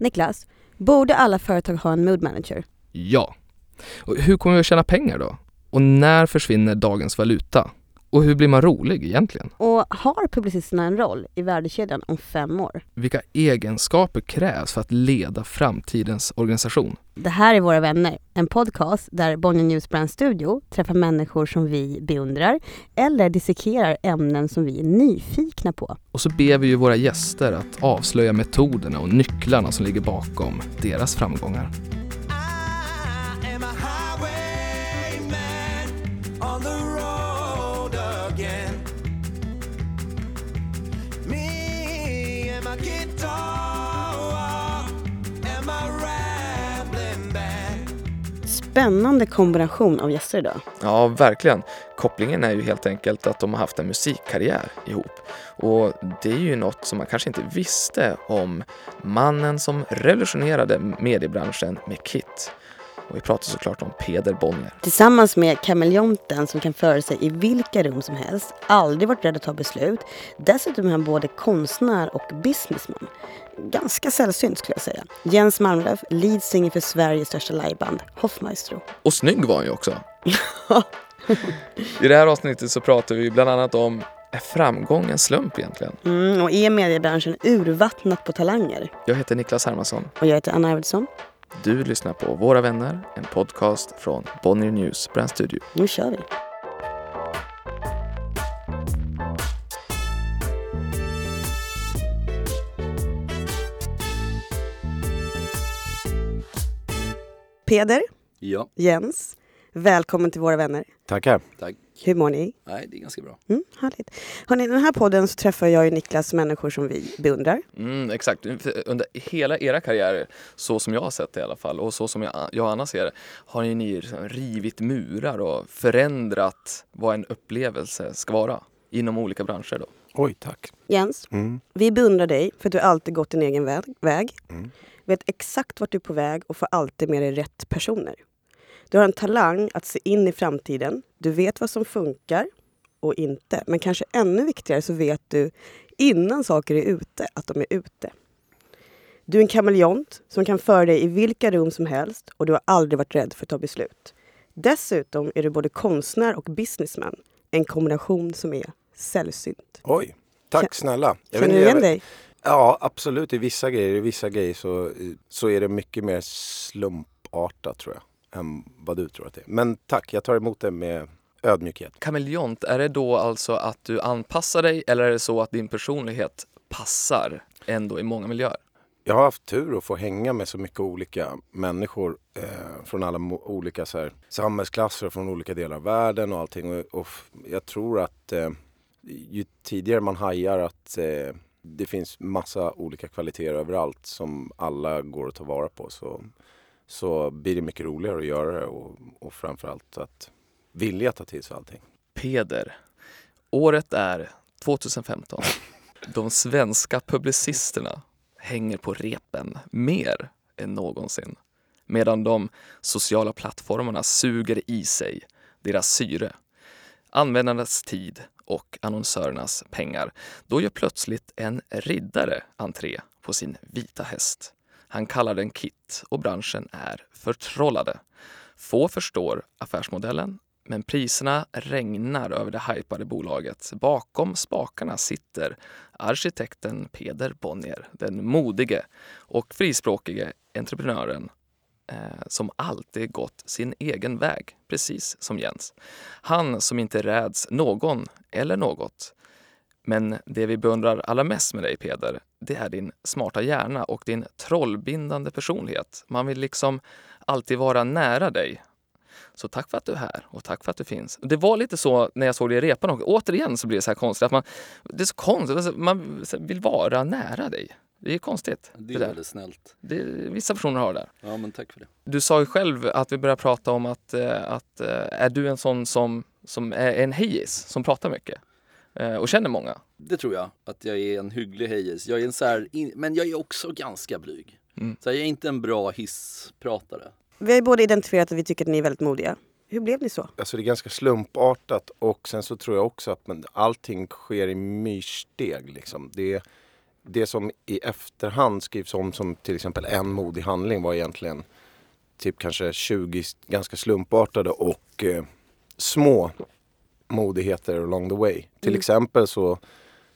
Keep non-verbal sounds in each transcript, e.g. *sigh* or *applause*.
Niklas, borde alla företag ha en mood manager? Ja. Och hur kommer vi att tjäna pengar då? Och när försvinner dagens valuta? Och hur blir man rolig egentligen? Och har publicisterna en roll i värdekedjan om fem år? Vilka egenskaper krävs för att leda framtidens organisation? Det här är Våra vänner, en podcast där Bonnier News Brand Studio träffar människor som vi beundrar eller dissekerar ämnen som vi är nyfikna på. Och så ber vi ju våra gäster att avslöja metoderna och nycklarna som ligger bakom deras framgångar. Spännande kombination av gäster idag. Ja, verkligen. Kopplingen är ju helt enkelt att de har haft en musikkarriär ihop. Och det är ju något som man kanske inte visste om mannen som revolutionerade mediebranschen med Kit. Och vi pratar såklart om Peder Bonnier. Tillsammans med kameleonten som kan föra sig i vilka rum som helst, aldrig varit rädd att ta beslut. Dessutom är han både konstnär och businessman. Ganska sällsynt skulle jag säga. Jens Malmlöf, lead singer för Sveriges största liveband, Hoffmaestro. Och snygg var han ju också. *laughs* I det här avsnittet så pratar vi bland annat om är framgång en slump egentligen? Mm, och är mediebranschen urvattnat på talanger? Jag heter Niklas Hermansson. Och jag heter Anna Arvidsson. Du lyssnar på Våra vänner, en podcast från Bonnier News Brand Studio. Nu kör vi. Peder, Ja, Jens, välkommen till Våra vänner. Tackar. tack. Hur mår ni? Nej, det är ganska bra. Mm, härligt. Hörrni, i den här podden så träffar jag och Niklas människor som vi beundrar. Mm, exakt. Under hela era karriärer, så som jag har sett det i alla fall och så som jag, jag och Anna ser det, har ju ni liksom rivit murar och förändrat vad en upplevelse ska vara inom olika branscher. Då. Oj, tack. Jens, Mm. vi beundrar dig för att du alltid gått din egen väg. väg. Mm. Vet exakt vart du är på väg och får alltid med dig rätt personer. Du har en talang att se in i framtiden. Du vet vad som funkar och inte. Men kanske ännu viktigare så vet du innan saker är ute att de är ute. Du är en kameleont som kan föra dig i vilka rum som helst och du har aldrig varit rädd för att ta beslut. Dessutom är du både konstnär och businessman. En kombination som är sällsynt. Oj, tack snälla. Jag Känner du igen dig? Ja, absolut. I vissa grejer, i vissa grejer så, så är det mycket mer slumpartat tror jag. Än vad du tror att det är. Men tack, jag tar emot det med ödmjukhet. Kameleont, är det då alltså att du anpassar dig eller är det så att din personlighet passar ändå i många miljöer? Jag har haft tur att få hänga med så mycket olika människor eh, från alla olika så här, samhällsklasser och från olika delar av världen och allting. Och, och jag tror att eh, ju tidigare man hajar att eh, det finns massa olika kvaliteter överallt som alla går att ta vara på så, så blir det mycket roligare att göra det och, och framförallt att vilja ta till sig allting. Peder, året är 2015. *laughs* De svenska publicisterna hänger på repen mer än någonsin. Medan de sociala plattformarna suger i sig deras syre, användarnas tid och annonsörernas pengar. Då gör plötsligt en riddare entré på sin vita häst. Han kallar den Kit och branschen är förtrollade. Få förstår affärsmodellen men priserna regnar över det hypade bolaget. Bakom spakarna sitter arkitekten Peder Bonnier, den modige och frispråkige entreprenören eh, som alltid gått sin egen väg, precis som Jens. Han som inte räds någon eller något. Men det vi beundrar allra mest med dig Peder, det är din smarta hjärna och din trollbindande personlighet. Man vill liksom alltid vara nära dig så tack för att du är här och tack för att du finns. Det var lite så när jag såg dig i repan och återigen så blir det så här konstigt att man, det är så konstigt, alltså, man vill vara nära dig. Det är konstigt. Det Det är där. väldigt snällt. Det, vissa personer har det där. Ja, men tack för det. Du sa ju själv att vi började prata om att, eh, att eh, är du en sån som, som är en hejis, som pratar mycket och känner många? Det tror jag, att jag är en hygglig hejis. Jag är en så här, in, men jag är också ganska blyg. Mm. Så jag är inte en bra hisspratare. Vi har ju båda identifierat att vi tycker att ni är väldigt modiga. Hur blev ni så? Alltså det är ganska slumpartat och sen så tror jag också att man, allting sker i myrsteg. Liksom. Det, det som i efterhand skrivs om som till exempel en modig handling var egentligen typ kanske 20 ganska slumpartade och eh, små modigheter along the way. Till exempel så,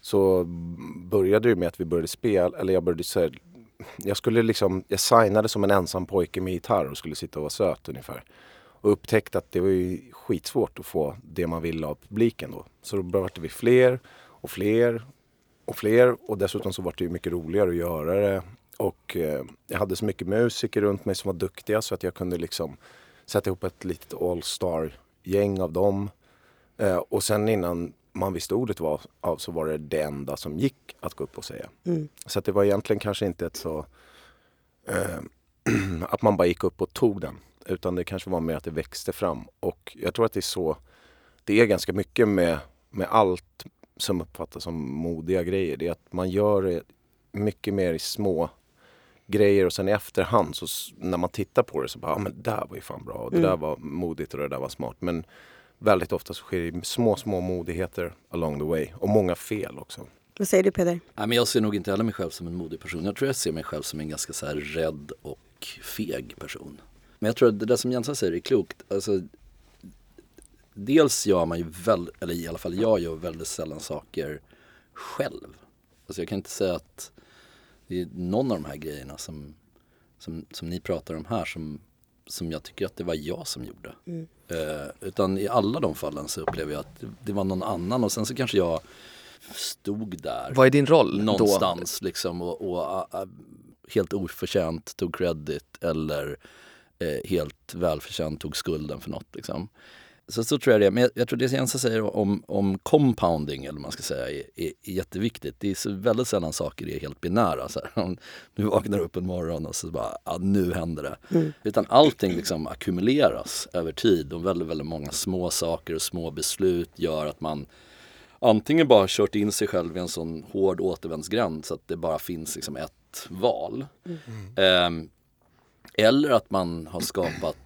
så började det med att vi började spela, eller jag började så här, jag skulle liksom, jag signade som en ensam pojke med gitarr och skulle sitta och vara söt ungefär. Och upptäckte att det var ju skitsvårt att få det man ville av publiken då. Så då blev vi fler och fler och fler och dessutom så var det ju mycket roligare att göra det. Och eh, jag hade så mycket musiker runt mig som var duktiga så att jag kunde liksom sätta ihop ett litet all-star gäng av dem. Eh, och sen innan man visste ordet var av så var det det enda som gick att gå upp och säga. Mm. Så det var egentligen kanske inte ett så... Eh, *clears throat* att man bara gick upp och tog den. Utan det kanske var mer att det växte fram. Och jag tror att det är så... Det är ganska mycket med, med allt som uppfattas som modiga grejer. Det är att man gör det mycket mer i små grejer och sen i efterhand så när man tittar på det så bara, ja men det där var ju fan bra och det Mm. där var modigt och det där var smart. Men väldigt ofta så sker det i små, små modigheter along the way. Och många fel också. Vad säger du Peder? Men jag ser nog inte heller mig själv som en modig person. Jag tror jag ser mig själv som en ganska så här rädd och feg person. Men jag tror att det där som Jensa säger är klokt. Alltså, dels gör man ju väl, eller i alla fall jag gör väldigt sällan saker själv. Alltså jag kan inte säga att det är någon av de här grejerna som, som, som ni pratar om här som, som jag tycker att det var jag som gjorde. Eh, utan i alla de fallen så upplever jag att det, var någon annan och sen så kanske jag stod där Vad är din roll då? någonstans liksom och, och a, helt oförtjänt tog credit eller eh, helt välförtjänt tog skulden för något liksom. Så, så tror jag det. Men jag, jag tror det Jensa säger om, om compounding, eller vad man ska säga, är, är, är jätteviktigt. Det är så väldigt sällan saker är helt binära. Så här, *laughs* om du vaknar upp en morgon och så bara, ja, nu händer det. Utan allting liksom ackumuleras över tid och väldigt, väldigt många små saker och små beslut gör att man antingen bara kört in sig själv i en sån hård återvändsgränd så att det bara finns liksom ett val. Ehm, eller att man har skapat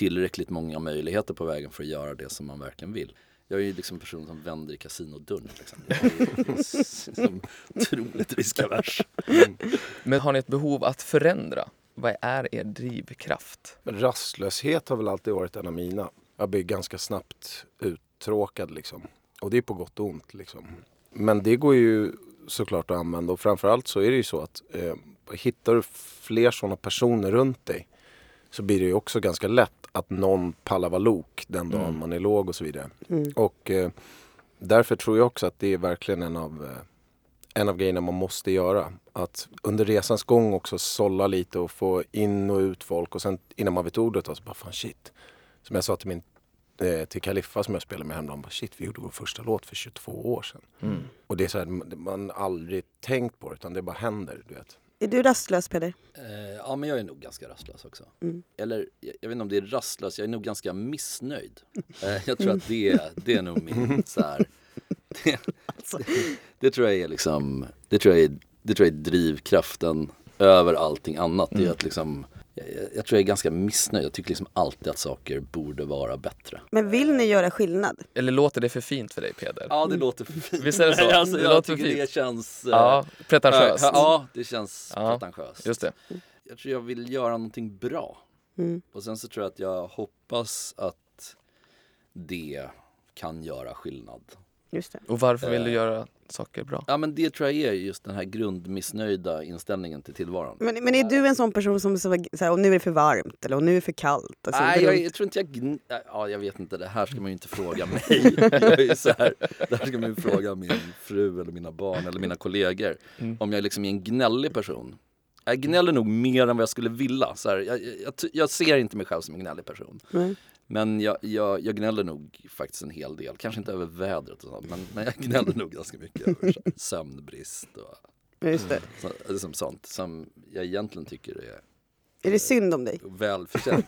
tillräckligt många möjligheter på vägen för att göra det som man verkligen vill. Jag är ju liksom en person som vänder i kasinodörren till exempel. Jag är liksom otroligt riskavers. Men har ni ett behov att förändra? Vad är er drivkraft? Rastlöshet har väl alltid varit en av mina. Jag blir ganska snabbt uttråkad liksom. Och det är på gott och ont liksom. Men det går ju såklart att använda och framförallt så är det ju så att eh, hittar du fler sådana personer runt dig så blir det ju också ganska lätt att någon pallar vara lok den dagen man är låg och så vidare. Och eh, därför tror jag också att det är verkligen en av, eh, en av grejerna man måste göra. Att under resans gång också sålla lite och få in och ut folk och sen innan man vet ordet så bara fan shit. Som jag sa till min eh, till Kaliffa som jag spelade med häromdagen. Shit, vi gjorde vår första låt för 22 år sedan. Mm. Och det är så här, man- aldrig tänkt på det utan det bara händer. Du vet. Är du rastlös Peder? Eh, ja men jag är nog ganska rastlös också. Mm. Eller jag, jag vet inte om det är rastlös, jag är nog ganska missnöjd. *laughs* Eh, jag tror att det, är- det är nog min så här, *laughs* det, det tror jag är liksom, det tror jag är, det tror jag är drivkraften över allting annat. Det är att liksom, jag, jag- tror jag är ganska missnöjd. Jag tycker liksom alltid att saker borde vara bättre. Men vill ni göra skillnad? Eller låter det för fint för dig Peder? Ja det låter för fint. Visst är det så? *laughs* alltså, Det jag låter tycker fint. det känns eh, Ja, pretentiöst. Ja, ja, det känns Ja, pretentiöst. Just det. Jag tror jag vill göra någonting bra. Mm. Och sen så tror jag att jag hoppas att det kan göra skillnad. Just det. Och varför vill du Eh. göra saker bra? Ja men det tror jag är just den här grundmissnöjda inställningen till tillvaron. Men, men är du en sån person som så, så här, och nu är det för varmt eller och nu är det för kallt? Alltså, Nej, jag, jag tror inte jag... Ja, jag vet inte. Det här ska man ju inte fråga mig. *laughs* Här, det här ska man ju fråga min fru eller mina barn eller mina kollegor. Mm. Om jag liksom är en gnällig person. Jag gnäller nog mer än vad jag skulle vilja. Så här, jag, jag, jag ser inte mig själv som en gnällig person. Nej. Men jag, jag, jag gnäller nog faktiskt en hel del. Kanske inte över vädret och sånt. Men, men jag gnäller nog ganska mycket över sömnbrist och Just det. så, liksom sånt. Som jag egentligen tycker är Är det synd om dig? välförtjänt.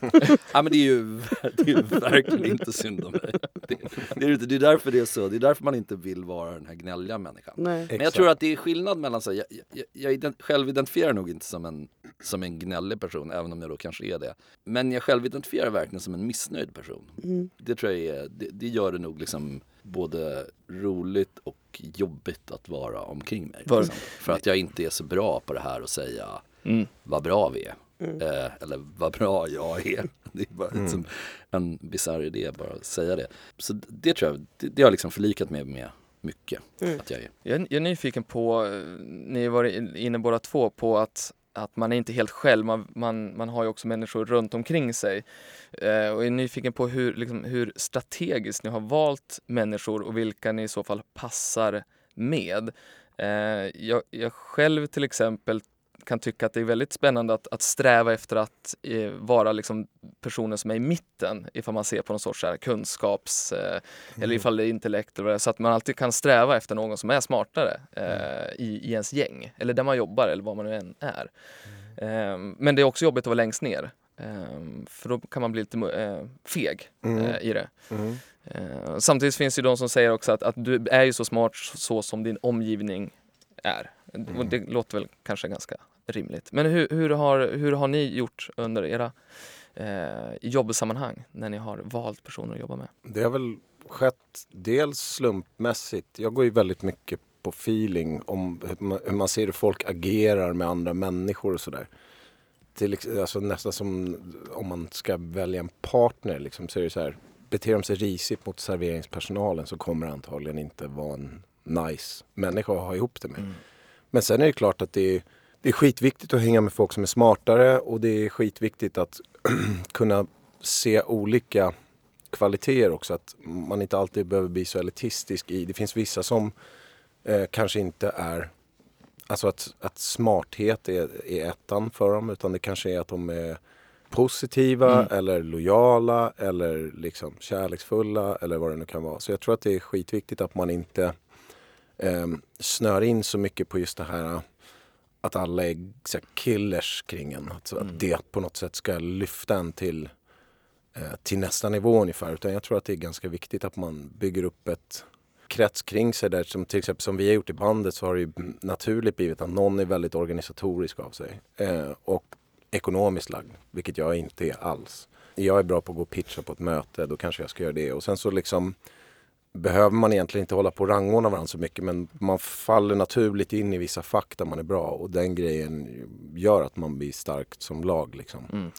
ja men det är ju det är ju verkligen inte synd om mig. Det, det, är, inte- det är därför det är så. Det är därför man inte vill vara den här gnälliga människan. Nej. Men jag tror att det är skillnad mellan, så, här, jag, jag, jag ident, själv identifierar nog inte som en, som en gnällig person, även om jag då kanske är det. Men jag själv identifierar verkligen som en missnöjd person. Mm. Det tror jag är, det, det gör det nog liksom både roligt och jobbigt att vara omkring mig. Liksom. För att jag inte är så bra på det här att säga Mm. vad bra vi är. Eh, eller vad bra jag är. *laughs* Det är bara liksom en bisarr idé bara att säga det. Så det tror jag, det, det har jag liksom förlikat mig med mycket. Att jag är. Jag, är- jag är nyfiken på, eh, ni var inne båda två på att, att man är inte helt själv, man, man, man har ju också människor runt omkring sig. Eh, och jag är nyfiken på hur, liksom, hur strategiskt ni har valt människor och vilka ni i så fall passar med. Eh, jag, jag själv till exempel kan tycka att det är väldigt spännande att, att sträva efter att eh, vara liksom personer som är i mitten ifall man ser på någon sorts så här kunskaps eh, eller ifall det är intellekt eller vad det är, så att man alltid kan sträva efter någon som är smartare eh, i, i ens gäng eller där man jobbar eller vad man nu än är. Eh, men det är också jobbigt att vara längst ner eh, för då kan man bli lite eh, feg eh, i det. Mm. Eh, samtidigt finns det de som säger också att, att du är ju så smart så som din omgivning är. Och det låter väl kanske ganska rimligt. Men hur, hur, har, hur har ni gjort under era eh, jobbsammanhang när ni har valt personer att jobba med? Det har väl skett dels slumpmässigt. Jag går ju väldigt mycket på feeling om hur man, ser hur folk agerar med andra människor och sådär. Alltså nästan som om man ska välja en partner liksom, så är det så här. Beter de sig risigt mot serveringspersonalen så kommer det antagligen inte vara en nice människa att ha ihop det med. Men sen är det klart att det är, det är skitviktigt att hänga med folk som är smartare och det är skitviktigt att *clears throat* kunna se olika kvaliteter också. Att man inte alltid behöver bli så elitistisk i. Det finns vissa som eh, kanske inte är Alltså att, att smarthet är, är ettan för dem utan det kanske är att de är positiva eller lojala eller liksom kärleksfulla eller vad det nu kan vara. Så jag tror att det är skitviktigt att man inte eh, snör in så mycket på just det här att alla är så här, killers kring en. Alltså Att det på något sätt ska lyfta en till, eh, till nästa nivå ungefär. Utan jag tror att det är ganska viktigt att man bygger upp ett krets kring sig där som till exempel som vi har gjort i bandet så har det ju naturligt blivit att någon är väldigt organisatorisk av sig eh, och ekonomiskt lagd, vilket jag inte är alls. Jag är bra på att gå och pitcha på ett möte, då kanske jag ska göra det och sen så liksom behöver man egentligen inte hålla på och rangordna varandra så mycket men man faller naturligt in i vissa fack där man är bra och den grejen gör att man blir starkt som lag liksom.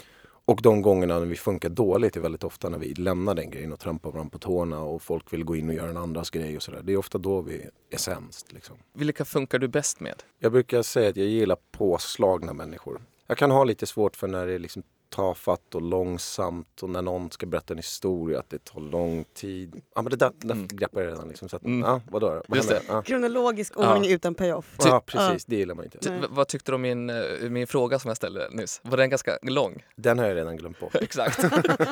Och de gångerna när vi funkar dåligt är väldigt ofta när vi lämnar den grejen och trampar varandra på tårna och folk vill gå in och göra en andras grej och sådär. Det är ofta då vi är sämst liksom. Vilka funkar du bäst med? Jag brukar säga att jag gillar påslagna människor. Jag kan ha lite svårt för när det är liksom tafatt och långsamt och när någon ska berätta en historia att det tar lång tid. Ja men det där, där greppar jag redan liksom. Så att, ja, vadå då? Vad Mm. Just det. Ja. Kronologisk ordning utan payoff. ja precis, det gillar man inte. Ty- vad tyckte du om min, eh, min fråga som jag ställde nyss? Var den ganska lång? Den har jag redan glömt bort. *laughs* Exakt.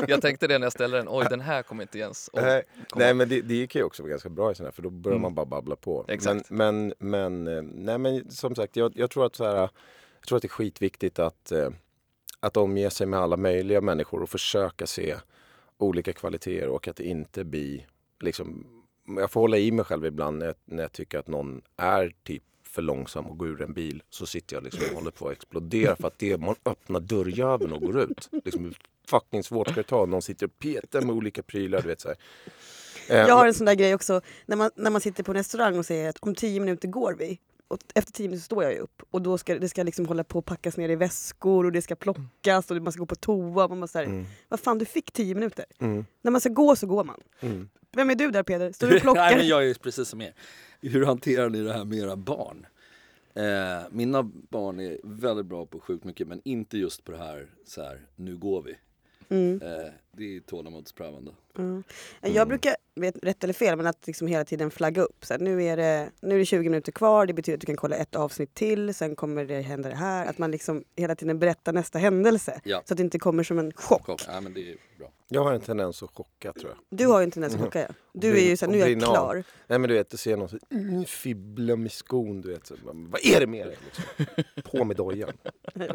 jag tänkte det när jag ställde den. Oj, den här kommer inte Jens att Nej, nej men det, det gick ju också ganska bra i sådana här för då börjar Mm. man bara babbla på. Exakt. Men, men, men, eh, nej, men som sagt jag, jag, tror att så här, jag tror att det är skitviktigt att, eh, att omge sig med alla möjliga människor och försöka se olika kvaliteter och att inte blir liksom, jag får hålla i mig själv ibland när jag, när jag tycker att någon är typ för långsam och går ur en bil så sitter jag liksom och håller på att explodera för att det man öppnar dörrjäveln och går ut. Liksom, hur fucking svårt ska det ta? Någon sitter och petar med olika prylar. Du vet, så här. Eh, Jag har en sån där grej också när man, när man sitter på en restaurang och säger att om tio minuter går vi. Och efter tio minuter står jag ju upp och då ska det ska liksom hålla på att packas ner i väskor och det ska plockas och man ska gå på toa. Man måste här, Vad fan du fick tio minuter. Mm. När man ska gå så går man. Mm. Vem är du där Peder? Står du och *laughs* plockar? Nej, men jag är precis som er. Hur hanterar ni det här med era barn? Eh, mina barn är väldigt bra på sjukt mycket men inte just på det här, så här nu går vi. Mm. Eh, det är tålamodsprövande. Mm. Jag brukar, vet, rätt eller fel, men att liksom hela tiden flagga upp. Så här, nu, är det, nu är det 20 minuter kvar, det betyder att du kan kolla ett avsnitt till, sen kommer det hända det här. Att man liksom hela tiden berättar nästa händelse. Ja. Så att det inte kommer som en chock. Kom, ja, men det är bra. Jag har en tendens att chocka tror jag. Du har ju inte ens chocka. Ja. Du är ju såhär, nu är jag av. klar. Nej men du vet, du ser någon mm, fibbla med skon. Du vet, så, vad är det med dig? Liksom? *laughs* På med dojan.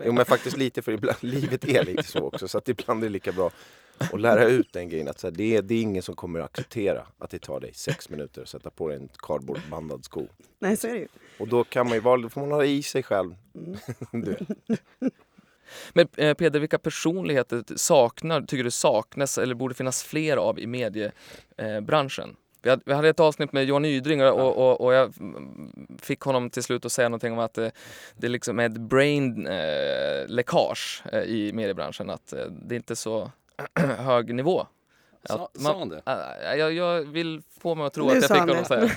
Jo men faktiskt lite för ibland, livet är lite så också. Så att ibland är det lika bra att lära ut den grejen. Att så här, det, är, det är ingen som kommer att acceptera att det tar dig sex minuter att sätta på dig en cardboardbandad sko. Nej så är det ju. Och då kan man ju vara, då får man ha i sig själv. *laughs* du vet. Men eh, Peder, vilka personligheter saknar, tycker du saknas eller borde finnas fler av i mediebranschen? Vi hade, vi hade ett avsnitt med Johan Ydring och, och, och, och jag mm, fick honom till slut att säga någonting om att det, det liksom är ett brain eh, läckage eh, i mediebranschen. Att eh, det är inte så *clears throat* hög nivå. Sa, Att sa han det? Ah, jag, jag vill få mig att tro Nu att jag fick honom det. säga.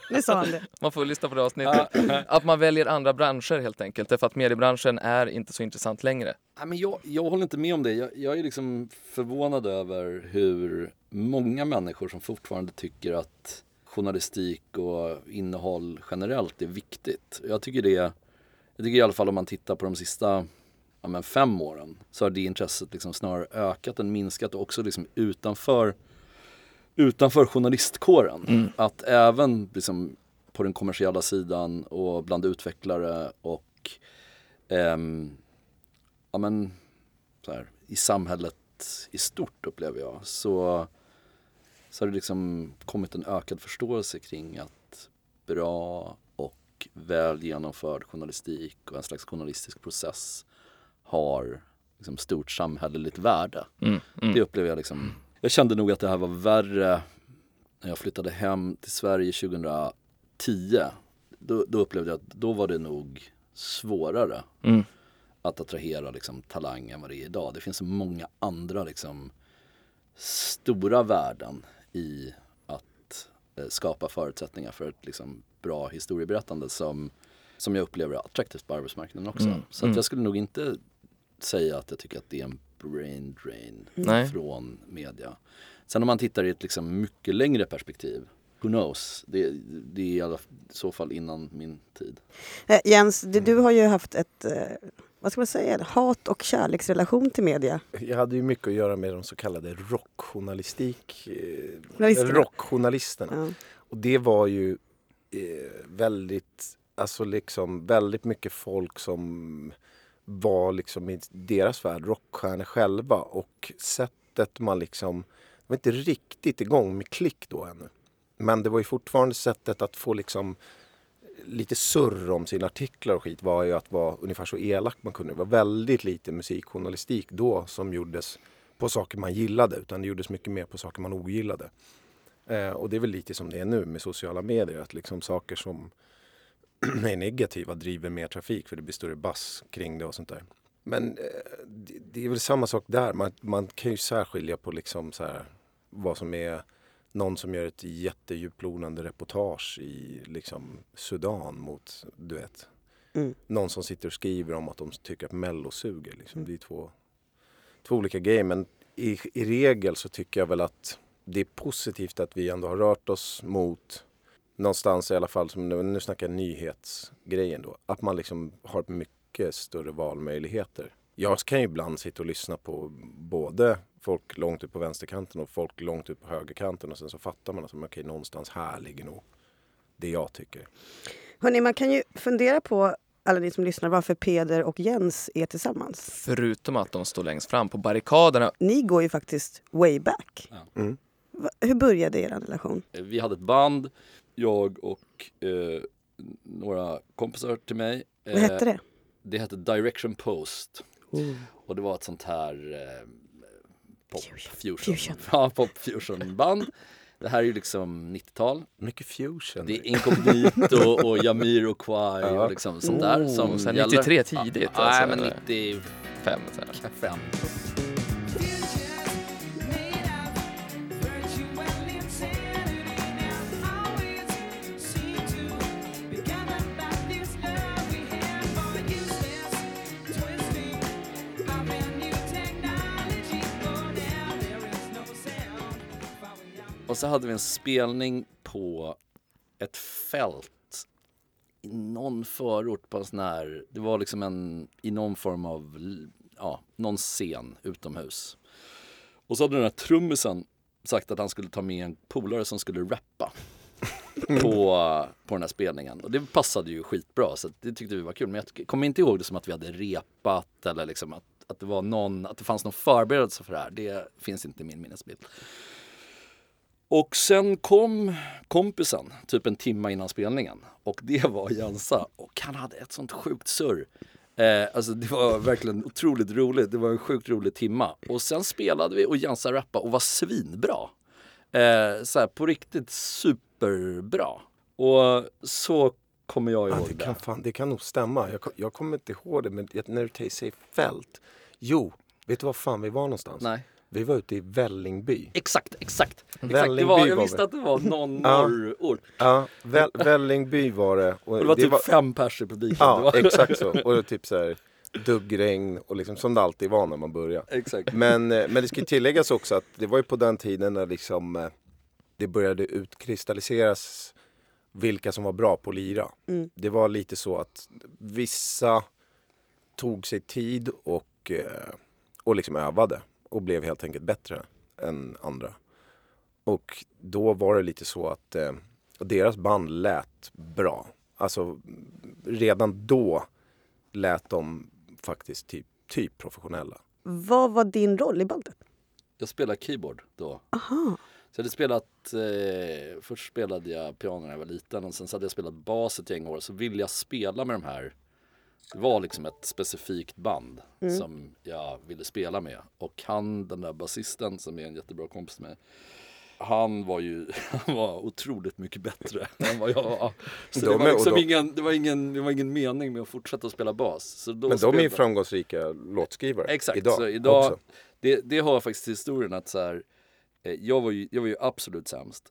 *laughs* Nu sa han det. Man får lyssna på det avsnittet. Att man väljer andra branscher helt enkelt. Därför att mediebranschen är inte så intressant längre. Nej, men jag, jag håller inte med om det. Jag, jag är liksom förvånad över hur många människor som fortfarande tycker att journalistik och innehåll generellt är viktigt. Jag tycker det, jag tycker i alla fall om man tittar på de sista ja, men fem åren så har det intresset liksom snarare ökat än minskat och också liksom utanför, utanför journalistkåren. Att även liksom på den kommersiella sidan och bland utvecklare och ehm, ja, men, här, i samhället i stort upplever jag så, så har det liksom kommit en ökad förståelse kring att bra och väl genomförd journalistik och en slags journalistisk process har liksom stort samhälleligt värde. Mm, mm. Det upplever jag liksom. Jag kände nog att det här var värre när jag flyttade hem till Sverige 2010. Då, då upplevde jag att då var det nog svårare Mm. att attrahera liksom, talang än vad det är idag. Det finns så många andra liksom, stora värden i att eh, skapa förutsättningar för ett liksom, bra historieberättande som, som jag upplever är attraktivt på arbetsmarknaden också. Mm, Så att mm. jag skulle nog inte säga att jag tycker att det är en brain drain Nej. från media. Sen om man tittar i ett liksom mycket längre perspektiv, who knows? Det, det är i alla så fall innan min tid. Eh, Jens, du, du har ju haft ett, eh, vad ska man säga, hat och kärleksrelation till media. Jag hade ju mycket att göra med de så kallade rockjournalistik... Eh, Journalisterna. rockjournalisterna. Ja. Och det var ju eh, väldigt, alltså liksom väldigt mycket folk som var liksom i deras värld rockstjärnor själva och sättet man liksom, det var inte riktigt igång med klick då ännu. Men det var ju fortfarande sättet att få liksom lite surr om sina artiklar och skit var ju att vara ungefär så elak man kunde. Det var väldigt lite musikjournalistik då som gjordes på saker man gillade utan det gjordes mycket mer på saker man ogillade. Eh, och det är väl lite som det är nu med sociala medier att liksom saker som *clears throat* är negativa driver mer trafik för det blir större bass kring det och sånt där. Men eh, det, är väl samma sak där. Man, man kan ju särskilja på liksom så här, vad som är någon som gör ett jättedjuplodande reportage i liksom Sudan mot, du vet, Mm. någon som sitter och skriver om att de tycker att Mello suger. Liksom. Det är två, två olika grejer. Men i, i regel så tycker jag väl att det är positivt att vi ändå har rört oss mot någonstans i alla fall, som nu, snackar jag nyhetsgrejen då, att man liksom har mycket större valmöjligheter. Jag kan ju ibland sitta och lyssna på både folk långt ut på vänsterkanten och folk långt ut på högerkanten och sen så fattar man att okej, någonstans här ligger nog det jag tycker. Hörrni, man kan ju fundera på, alla ni som lyssnar, varför Peder och Jens är tillsammans. Förutom att de står längst fram på barrikaderna. Ni går ju faktiskt way back. Ja. Mm. Hur började er relation? Vi hade ett band, jag och eh, några kompisar till mig. Vad hette det? Det hette Direction Post. Oh. Och det var ett sånt här eh, pop fusion. Fusion. *laughs* Ja, pop fusion band. Det här är ju liksom 90-tal. Mycket fusion. Det är Incognito och Jamir och Kwai och liksom sånt där Oh, som gäller. 93 tidigt, Ja, alltså, Nej men eller? 95. Fem, så här. Och så hade vi en spelning på ett fält i någon förort på en sån här, det var liksom en, i någon form av, ja, någon scen utomhus. Och så hade den här trummisen sagt att han skulle ta med en polare som skulle rappa *laughs* på, på den här spelningen. Och det passade ju skitbra så det tyckte vi var kul. Men jag kommer inte ihåg det som att vi hade repat eller liksom att, att det var någon, att det fanns någon förberedelse för det här. Det finns inte i min minnesbild. Och sen kom kompisen, typ en timme innan spelningen. Och det var Jensa. Och han hade ett sånt sjukt surr. Eh, alltså det var verkligen otroligt roligt. Det var en sjukt rolig timma. Och sen spelade vi och Jensa rappade och var svinbra. Eh, så på riktigt superbra. Och så kommer jag Ja, ihåg det, det. kan fan, det kan nog stämma. Jag, jag kommer inte ihåg det, men när du säger fält. Jo, vet du var fan vi var någonstans? Nej. Vi var ute i Vällingby. Exakt, exakt. exakt. Det var, jag var visste vi. att det var någon *laughs* norrort. Ja, Väl, Vällingby var det. Och Och det var typ fem pers i publiken. Det Ja, var... exakt så. Och det var typ så här duggregn och liksom som det alltid var när man börjar. exakt. Men, eh, men det ska ju tilläggas också att det var ju på den tiden när liksom eh, det började utkristalliseras vilka som var bra på att lira. Mm. Det var lite så att vissa tog sig tid och, eh, och liksom övade och blev helt enkelt bättre än andra. Och då var det lite så att eh, deras band lät bra. Alltså redan då lät de faktiskt typ, typ professionella. Vad var din roll i bandet? Jag spelade keyboard då. Aha. Så jag hade spelat, eh, först spelade jag piano när jag var liten och sen så hade jag spelat bas ett gäng år. Så ville jag spela med de här, det var liksom ett specifikt band som jag ville spela med. Och han, den där basisten som är en jättebra kompis med han var ju *laughs* han var otroligt mycket bättre *laughs* än vad jag var. Så De det, var liksom de- ingen, det, var ingen, det var ingen mening med att fortsätta spela bas. Så då Men de är ju spelade- framgångsrika låtskrivare Exakt, idag, så idag det, det har faktiskt till historien att så här, eh, jag, var ju, jag var ju absolut sämst.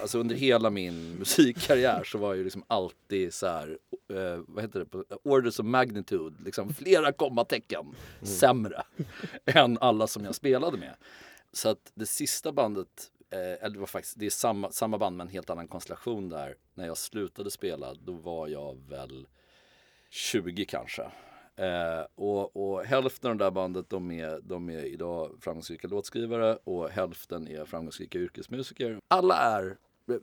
Alltså under hela min musikkarriär så var jag ju liksom alltid så här, eh, vad heter det, orders of magnitude, liksom flera kommatecken sämre än alla som jag spelade med. Så att det sista bandet, eh, eller det var faktiskt, det är samma, samma band men en helt annan konstellation där. När jag slutade spela då var jag väl 20 kanske. Eh, och, och hälften av det där bandet de är, de är idag framgångsrika låtskrivare och hälften är framgångsrika yrkesmusiker. Alla är,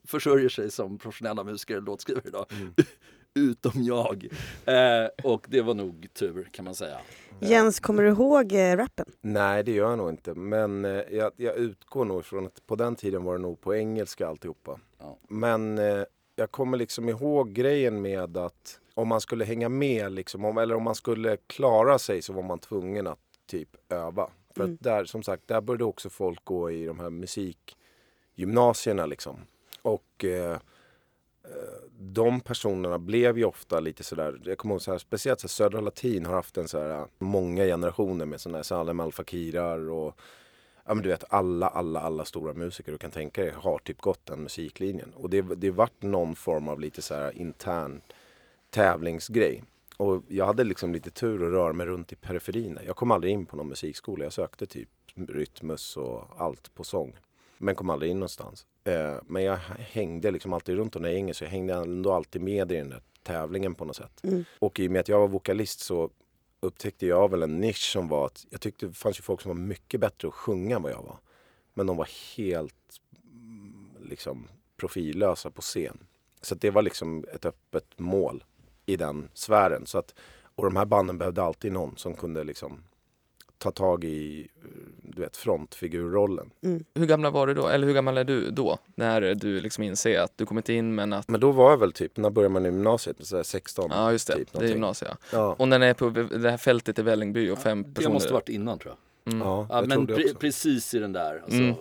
försörjer sig som professionella musiker och låtskrivare idag. *laughs* Utom jag. Eh, och det var nog tur kan man säga. Jens, kommer du ihåg eh, rappen? Nej, det gör jag nog inte. Men eh, jag, jag utgår nog ifrån att på den tiden var det nog på engelska alltihopa. Ja. Men eh, jag kommer liksom ihåg grejen med att om man skulle hänga med, liksom, om, eller om man skulle klara sig så var man tvungen att typ öva. För Mm. att där, som sagt, där började också folk gå i de här musikgymnasierna liksom. Och eh, eh, de personerna blev ju ofta lite sådär, jag kommer ihåg så här, speciellt så här, Södra Latin har haft en så här, äh, många generationer med sådana här Salem Al Fakirar och ja men du vet alla, alla, alla stora musiker du kan tänka dig har typ gått den musiklinjen. Och det, det vart någon form av lite så här intern tävlingsgrej. Och jag hade liksom lite tur att röra mig runt i periferin. där. Jag kom aldrig in på någon musikskola. Jag sökte typ rytmus och allt på sång. Men kom aldrig in någonstans. Eh, men jag hängde liksom alltid runt och när jag gick så jag hängde ändå alltid med i den där tävlingen på något sätt. Mm. Och i och med att jag var vokalist så upptäckte jag väl en nisch som var att jag tyckte det fanns ju folk som var mycket bättre att sjunga än vad jag var. Men de var helt mm, liksom profillösa på scen. Så det var liksom ett öppet mål i den sfären. Så att, och de här banden behövde alltid någon som kunde liksom ta tag i du vet, frontfigurrollen. Hur gamla var du då? Eller hur gammal är du då? När du liksom inser att du kommit in men att... Men då var jag väl typ, när började man i gymnasiet? Så här 16? Ja just det, typ, det är gymnasiet. ja. Ja, Och när ni är på det här fältet i Vällingby och fem Det personer. måste varit innan tror jag. Mm. ja, Ja, jag men det pre- precis i den där, alltså Mm.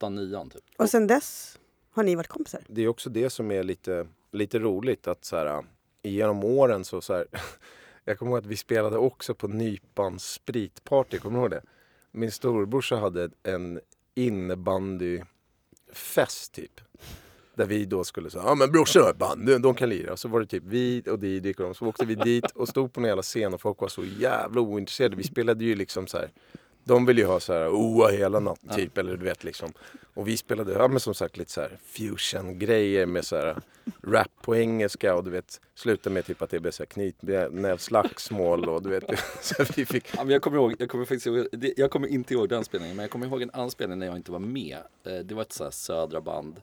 8-9 typ. Och sen dess har ni varit kompisar? det är också det som är lite, lite roligt att så här, genom åren så, så här, *laughs* jag kommer ihåg att vi spelade också på Nypans spritparty, kommer du ihåg det? Min storebrorsa hade en innebandyfest typ. Där vi då skulle säga, ja men brorsan har bandy, band, de kan lira. Och så var det typ vi och Didrik och de, så åkte vi dit och stod på en jävla scen och folk var så jävla ointresserade. Vi spelade ju liksom så här. De ville ju ha så här oa hela natten typ, eller du vet liksom. Och vi spelade, ja men som sagt lite så här fusion-grejer med så här rap på engelska och du vet, slutade med typ att det blev så här knytnävsslagsmål och du vet. *laughs* Så vi fick, Ja, men jag kommer ihåg, jag kommer faktiskt ihåg, jag kommer inte ihåg den spelningen, men jag kommer ihåg en annan spelning när jag inte var med. Eh, Det var ett så här södra band.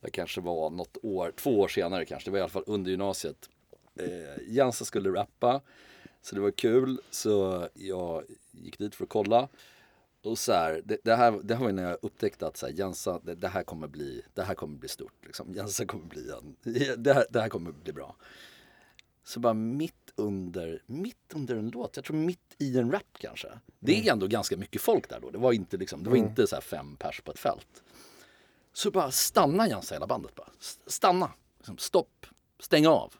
Det kanske var något år, två år senare kanske, det var i alla fall under gymnasiet. Eh, Jansa skulle rappa, så det var kul, så jag gick dit för att kolla. Och så här, det, det, här, det här var när jag upptäckte att så här, Jensa, det, det, här kommer bli, det här kommer bli stort. Liksom. Jensa kommer bli en, *laughs* det, här, det här kommer bli bra. Så bara mitt under, mitt under en låt, jag tror mitt i en rap kanske. Det är ändå ganska mycket folk där då. Det var inte, liksom, det var inte så här fem pers på ett fält. Så bara stannar Jens hela bandet bara. Stanna, liksom, stopp, stäng av.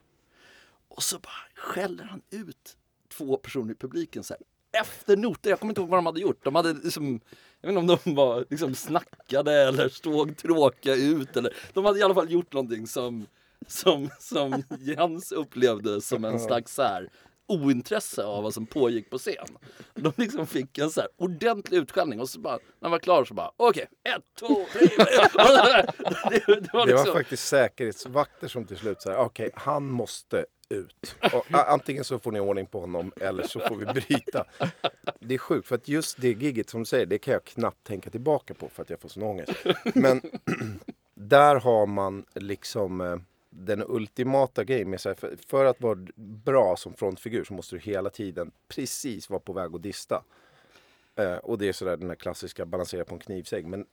Och så bara skäller han ut två personer i publiken så här, efter noter. Jag kommer inte ihåg vad de hade gjort. De hade liksom, jag vet inte om de var liksom snackade eller såg tråkiga ut. Eller, de hade i alla fall gjort någonting som, som, som Jens upplevde som en slags så här, ointresse av vad som pågick på scen. De liksom fick en så här ordentlig utskällning och så bara, när han var klar så bara okej, ett, två, tre, *laughs* det, det, var Det var liksom, faktiskt säkerhetsvakter som till slut sa okej, han måste ut. Och, antingen så får ni ordning på honom eller så får vi bryta. Det är sjukt för att just det gigget som du säger, det kan jag knappt tänka tillbaka på för att jag får sån ångest. Men *clears throat* där har man liksom eh, den ultimata grejen med sig. För, för att vara bra som frontfigur så måste du hela tiden precis vara på väg att dista. Eh, och det är sådär den här klassiska balansera på en knivsägg. Men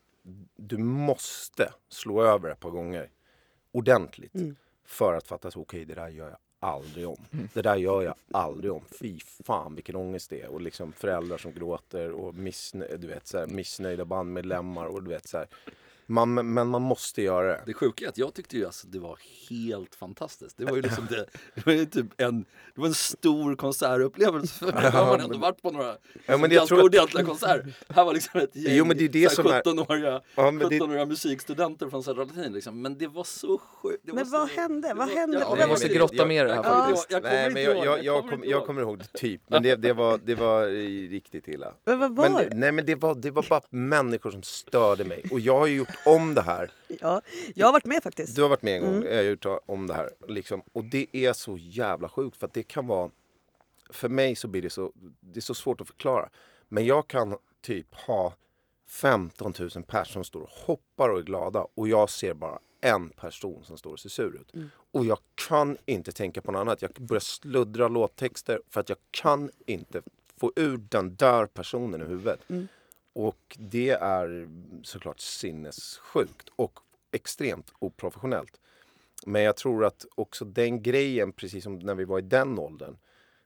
du måste slå över ett par gånger ordentligt för att fatta att okej, det där gör jag aldrig om. Det där gör jag aldrig om. Fy fan vilken ångest det är. Och liksom föräldrar som gråter och missnö- du vet, så här, missnöjda bandmedlemmar. Och du vet, så här. Man, men man måste göra det. Det sjuka är att jag tyckte ju alltså det var helt fantastiskt. Det var ju liksom det, det var ju typ en, det var en stor konsertupplevelse för mig. *laughs* Har man ändå varit på några men jag tror att- ordentliga konserter. Här var liksom ett gäng Jo, men det är det så som är- 17-åriga Ja, men det- 17-åriga musikstudenter från Södra Latin liksom. Men det var så sjukt. Men var vad så, hände? det Vad hände? Ja, vem måste grotta mer i det här Jag kommer faktiskt. jag Nej, men jag, jag, jag, kommer kom, jag ihåg. kommer ihåg det typ. Men det, det, var, det var riktigt illa. Men vad var Men, det? nej men det var, det var bara människor som störde mig. Och jag har ju gjort om det här. Ja, jag har varit med faktiskt. Du har varit med en gång, jag har gjort om det här. Liksom. Och det är så jävla sjukt för det kan vara... För mig så blir det så, det är så svårt att förklara. Men jag kan typ ha 15 000 personer som står och hoppar och är glada och jag ser bara en person som står och ser sur ut. Och jag kan inte tänka på något annat. Jag börjar sluddra låttexter för att jag kan inte få ur den där personen i huvudet. Och det är såklart sinnessjukt och extremt oprofessionellt. Men jag tror att också den grejen, precis som när vi var i den åldern,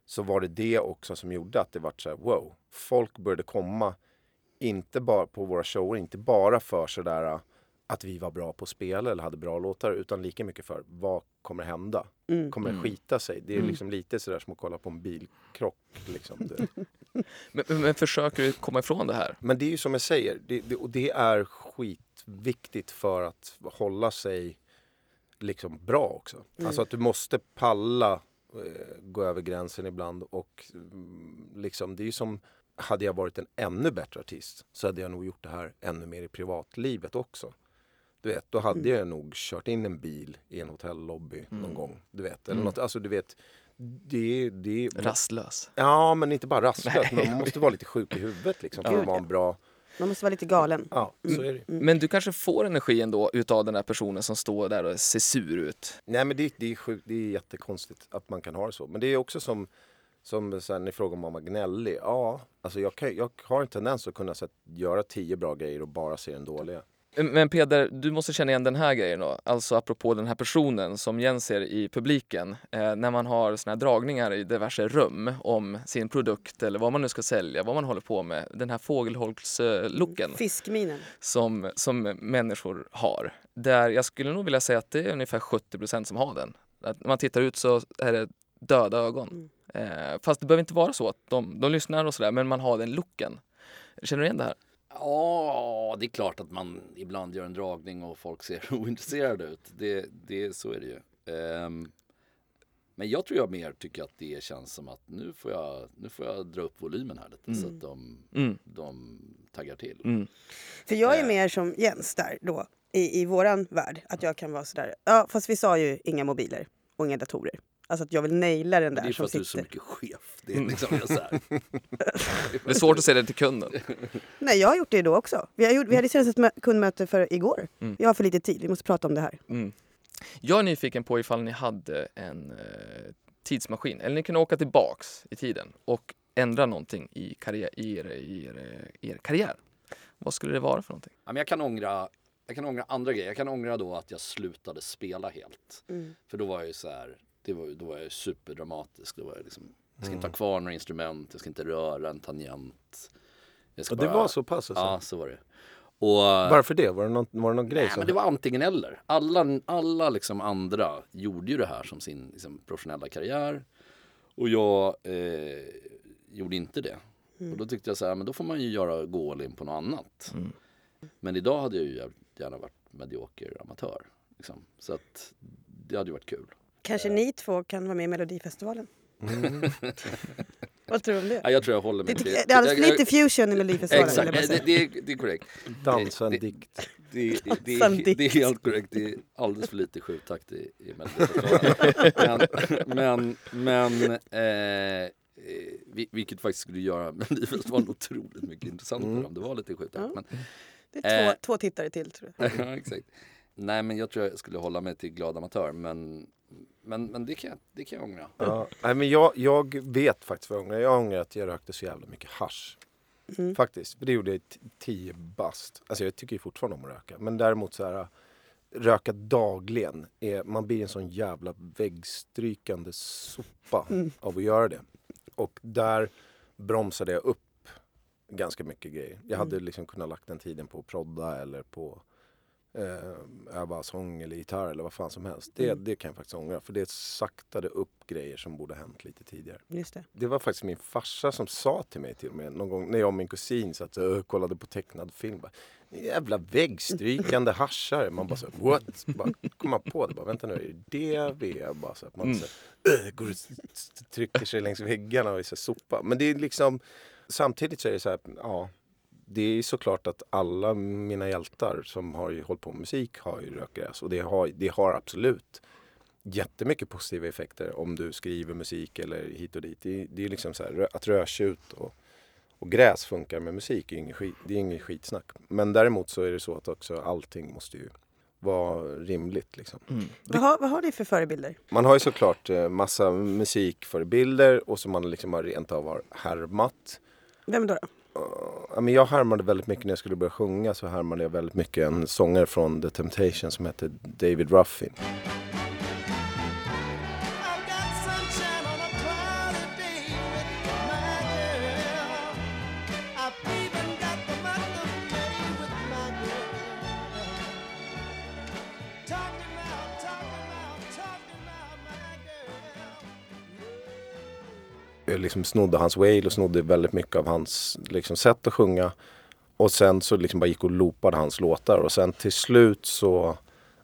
så var det det också som gjorde att det var så här, wow. Folk började komma, inte bara på våra shower, inte bara för sådär att vi var bra på att spela eller hade bra låtar, utan lika mycket för vad kommer hända? Kommer det skita sig? Det är liksom lite sådär som att kolla på en bilkrock. Liksom. *laughs* Men, men, men försöker du komma ifrån det här? Men det är ju som jag säger, det, det, och det är skitviktigt för att hålla sig liksom bra också. Alltså att du måste palla eh, gå över gränsen ibland och mm, liksom det är ju som hade jag varit en ännu bättre artist så hade jag nog gjort det här ännu mer i privatlivet också. Du vet, då hade jag nog kört in en bil i en hotellobby någon gång. Du vet, eller något, alltså du vet, det, det, Rastlös. Ja, men inte bara rastlös. men Man måste vara lite sjuk i huvudet liksom, för att vara en bra... Man måste vara lite galen. Ja, så är det. Men du kanske får energi ändå utav den här personen som står där och ser sur ut. Nej, men det, det, är sjukt, det är jättekonstigt att man kan ha det så. Men det är också som, som sen ni frågar om man var gnällig. Ja, alltså jag, kan, jag har en tendens att kunna så att, göra tio bra grejer och bara se den dåliga. Men Peder, du måste känna igen den här grejen då. Alltså apropå den här personen som Jens ser i publiken. Eh, när man har såna här dragningar i diverse rum om sin produkt eller vad man nu ska sälja, vad man håller på med. Den här fågelholkslooken Fiskminen. som, som människor har. Där jag skulle nog vilja säga att det är ungefär 70% som har den. Att när man tittar ut så är det döda ögon. Eh, fast det behöver inte vara så att de, de lyssnar och sådär, men man har den looken. Känner du igen det här? Ja, det är klart att man ibland gör en dragning och folk ser *laughs* ointresserade ut. Det, det, så är det ju. Ehm, men jag tror jag mer tycker att det känns som att nu får jag, nu får jag dra upp volymen här lite så att de, Mm. de taggar till. Mm. För jag är mer som Jens där då, i, i våran värld. Att jag kan vara sådär, ja fast vi sa ju inga mobiler och inga datorer. Alltså att jag vill naila den Det där är för att du är så sitter. mycket chef. Det är liksom jag så här. Det är svårt att säga det till kunden. Nej, jag har gjort det då också. Vi, har gjort, vi hade senast ett mö- kundmöte för igår. Mm. Jag har för lite tid, vi måste prata om det här. Mm. Jag är nyfiken på ifall ni hade en eh, tidsmaskin, eller ni kunde åka tillbaks i tiden och ändra någonting i, karriär, i, er, i, er, i er karriär. Vad skulle det vara för någonting? Ja, men jag, kan ångra, jag kan ångra andra grejer. Jag kan ångra då att jag slutade spela helt. För då var jag ju så här, det var, då var jag superdramatisk. Då var jag liksom, jag ska inte ha kvar några instrument, jag ska inte röra en tangent. Jag ska Och det bara- var så pass alltså? Ja, så var det. Och, Varför det? Var det någon, var det någon grej? Nej, som- men det var antingen eller. Alla, alla liksom andra gjorde ju det här som sin liksom, professionella karriär. Och jag eh, gjorde inte det. Och då tyckte jag så här, men då får man ju göra gå all in på något annat. Mm. Men idag hade jag ju gärna varit medioker amatör. Liksom. Så att det hade ju varit kul. Kanske ni två kan vara med i Melodifestivalen? Vad tror du om det? Ja, jag tror jag håller Det, mig det, det är alldeles för lite fusion i Melodifestivalen. Exakt, det, det, är- det är korrekt. Dansa en det- dikt. Det, det, det, är, det är helt korrekt. Det är alldeles för lite sjutakt i, i Melodifestivalen. men, men, men eh, eh, vi- vilket faktiskt skulle göra Melodifestivalen otroligt mycket intressantare Mm. om det var lite sjutakt. Ja. Men, Det är två, Eh. två tittare till tror jag. *laughs* ja, exakt. Nej men jag tror jag skulle hålla mig till glad amatör men, men, men det, kan jag, det kan jag ångra. Ja. Nej, men jag, jag vet faktiskt vad jag ångrar. Jag ångrar att jag rökte så jävla mycket hasch. Mm. Faktiskt. För det gjorde jag i tio bast. Alltså jag tycker ju fortfarande om att röka. Men däremot så här. Röka dagligen. Är, man blir en sån jävla väggstrykande sopa Mm. av att göra det. Och där bromsade jag upp ganska mycket grejer. Jag hade liksom kunnat lagt den tiden på att prodda eller på eh, öva sång eller gitarr eller vad fan som helst. Det, Mm. det kan jag faktiskt ångra. För det saktade upp grejer som borde ha hänt lite tidigare. Just det. Det var faktiskt min farsa som sa till mig till och med någon gång när jag och min kusin satt och kollade på tecknad film. Bara, "Ni jävla väggstrykande haschare. Man bara så här, what? Bara, kom man på det. Bara, Vänta nu, är det det vi är? Bara så att man så här, "Ugh", går och trycker sig längs väggarna och är så här, sopa. Men det är liksom, samtidigt så är det så här, ja. Det är såklart att alla mina hjältar som har ju hållit på med musik har ju rökgräs. Och det har, det har absolut jättemycket positiva effekter om du skriver musik eller hit och dit. Det, är- det är liksom så här, att rödtjut och, och gräs funkar med musik är ingen skit, det är inget skitsnack. Men däremot så är det så att också allting måste ju vara rimligt liksom. Mm. Vad har, vad har ni för förebilder? Man har ju såklart eh, massa musikförebilder och som man liksom har rent av har härmat. Vem då? då? Ja, men jag härmade väldigt mycket när jag skulle börja sjunga så härmade jag väldigt mycket en sångare från The Temptations som hette David Ruffin. Liksom snodde hans wail och snodde väldigt mycket av hans liksom, sätt att sjunga. Och sen så liksom bara gick och loopade hans låtar och sen till slut så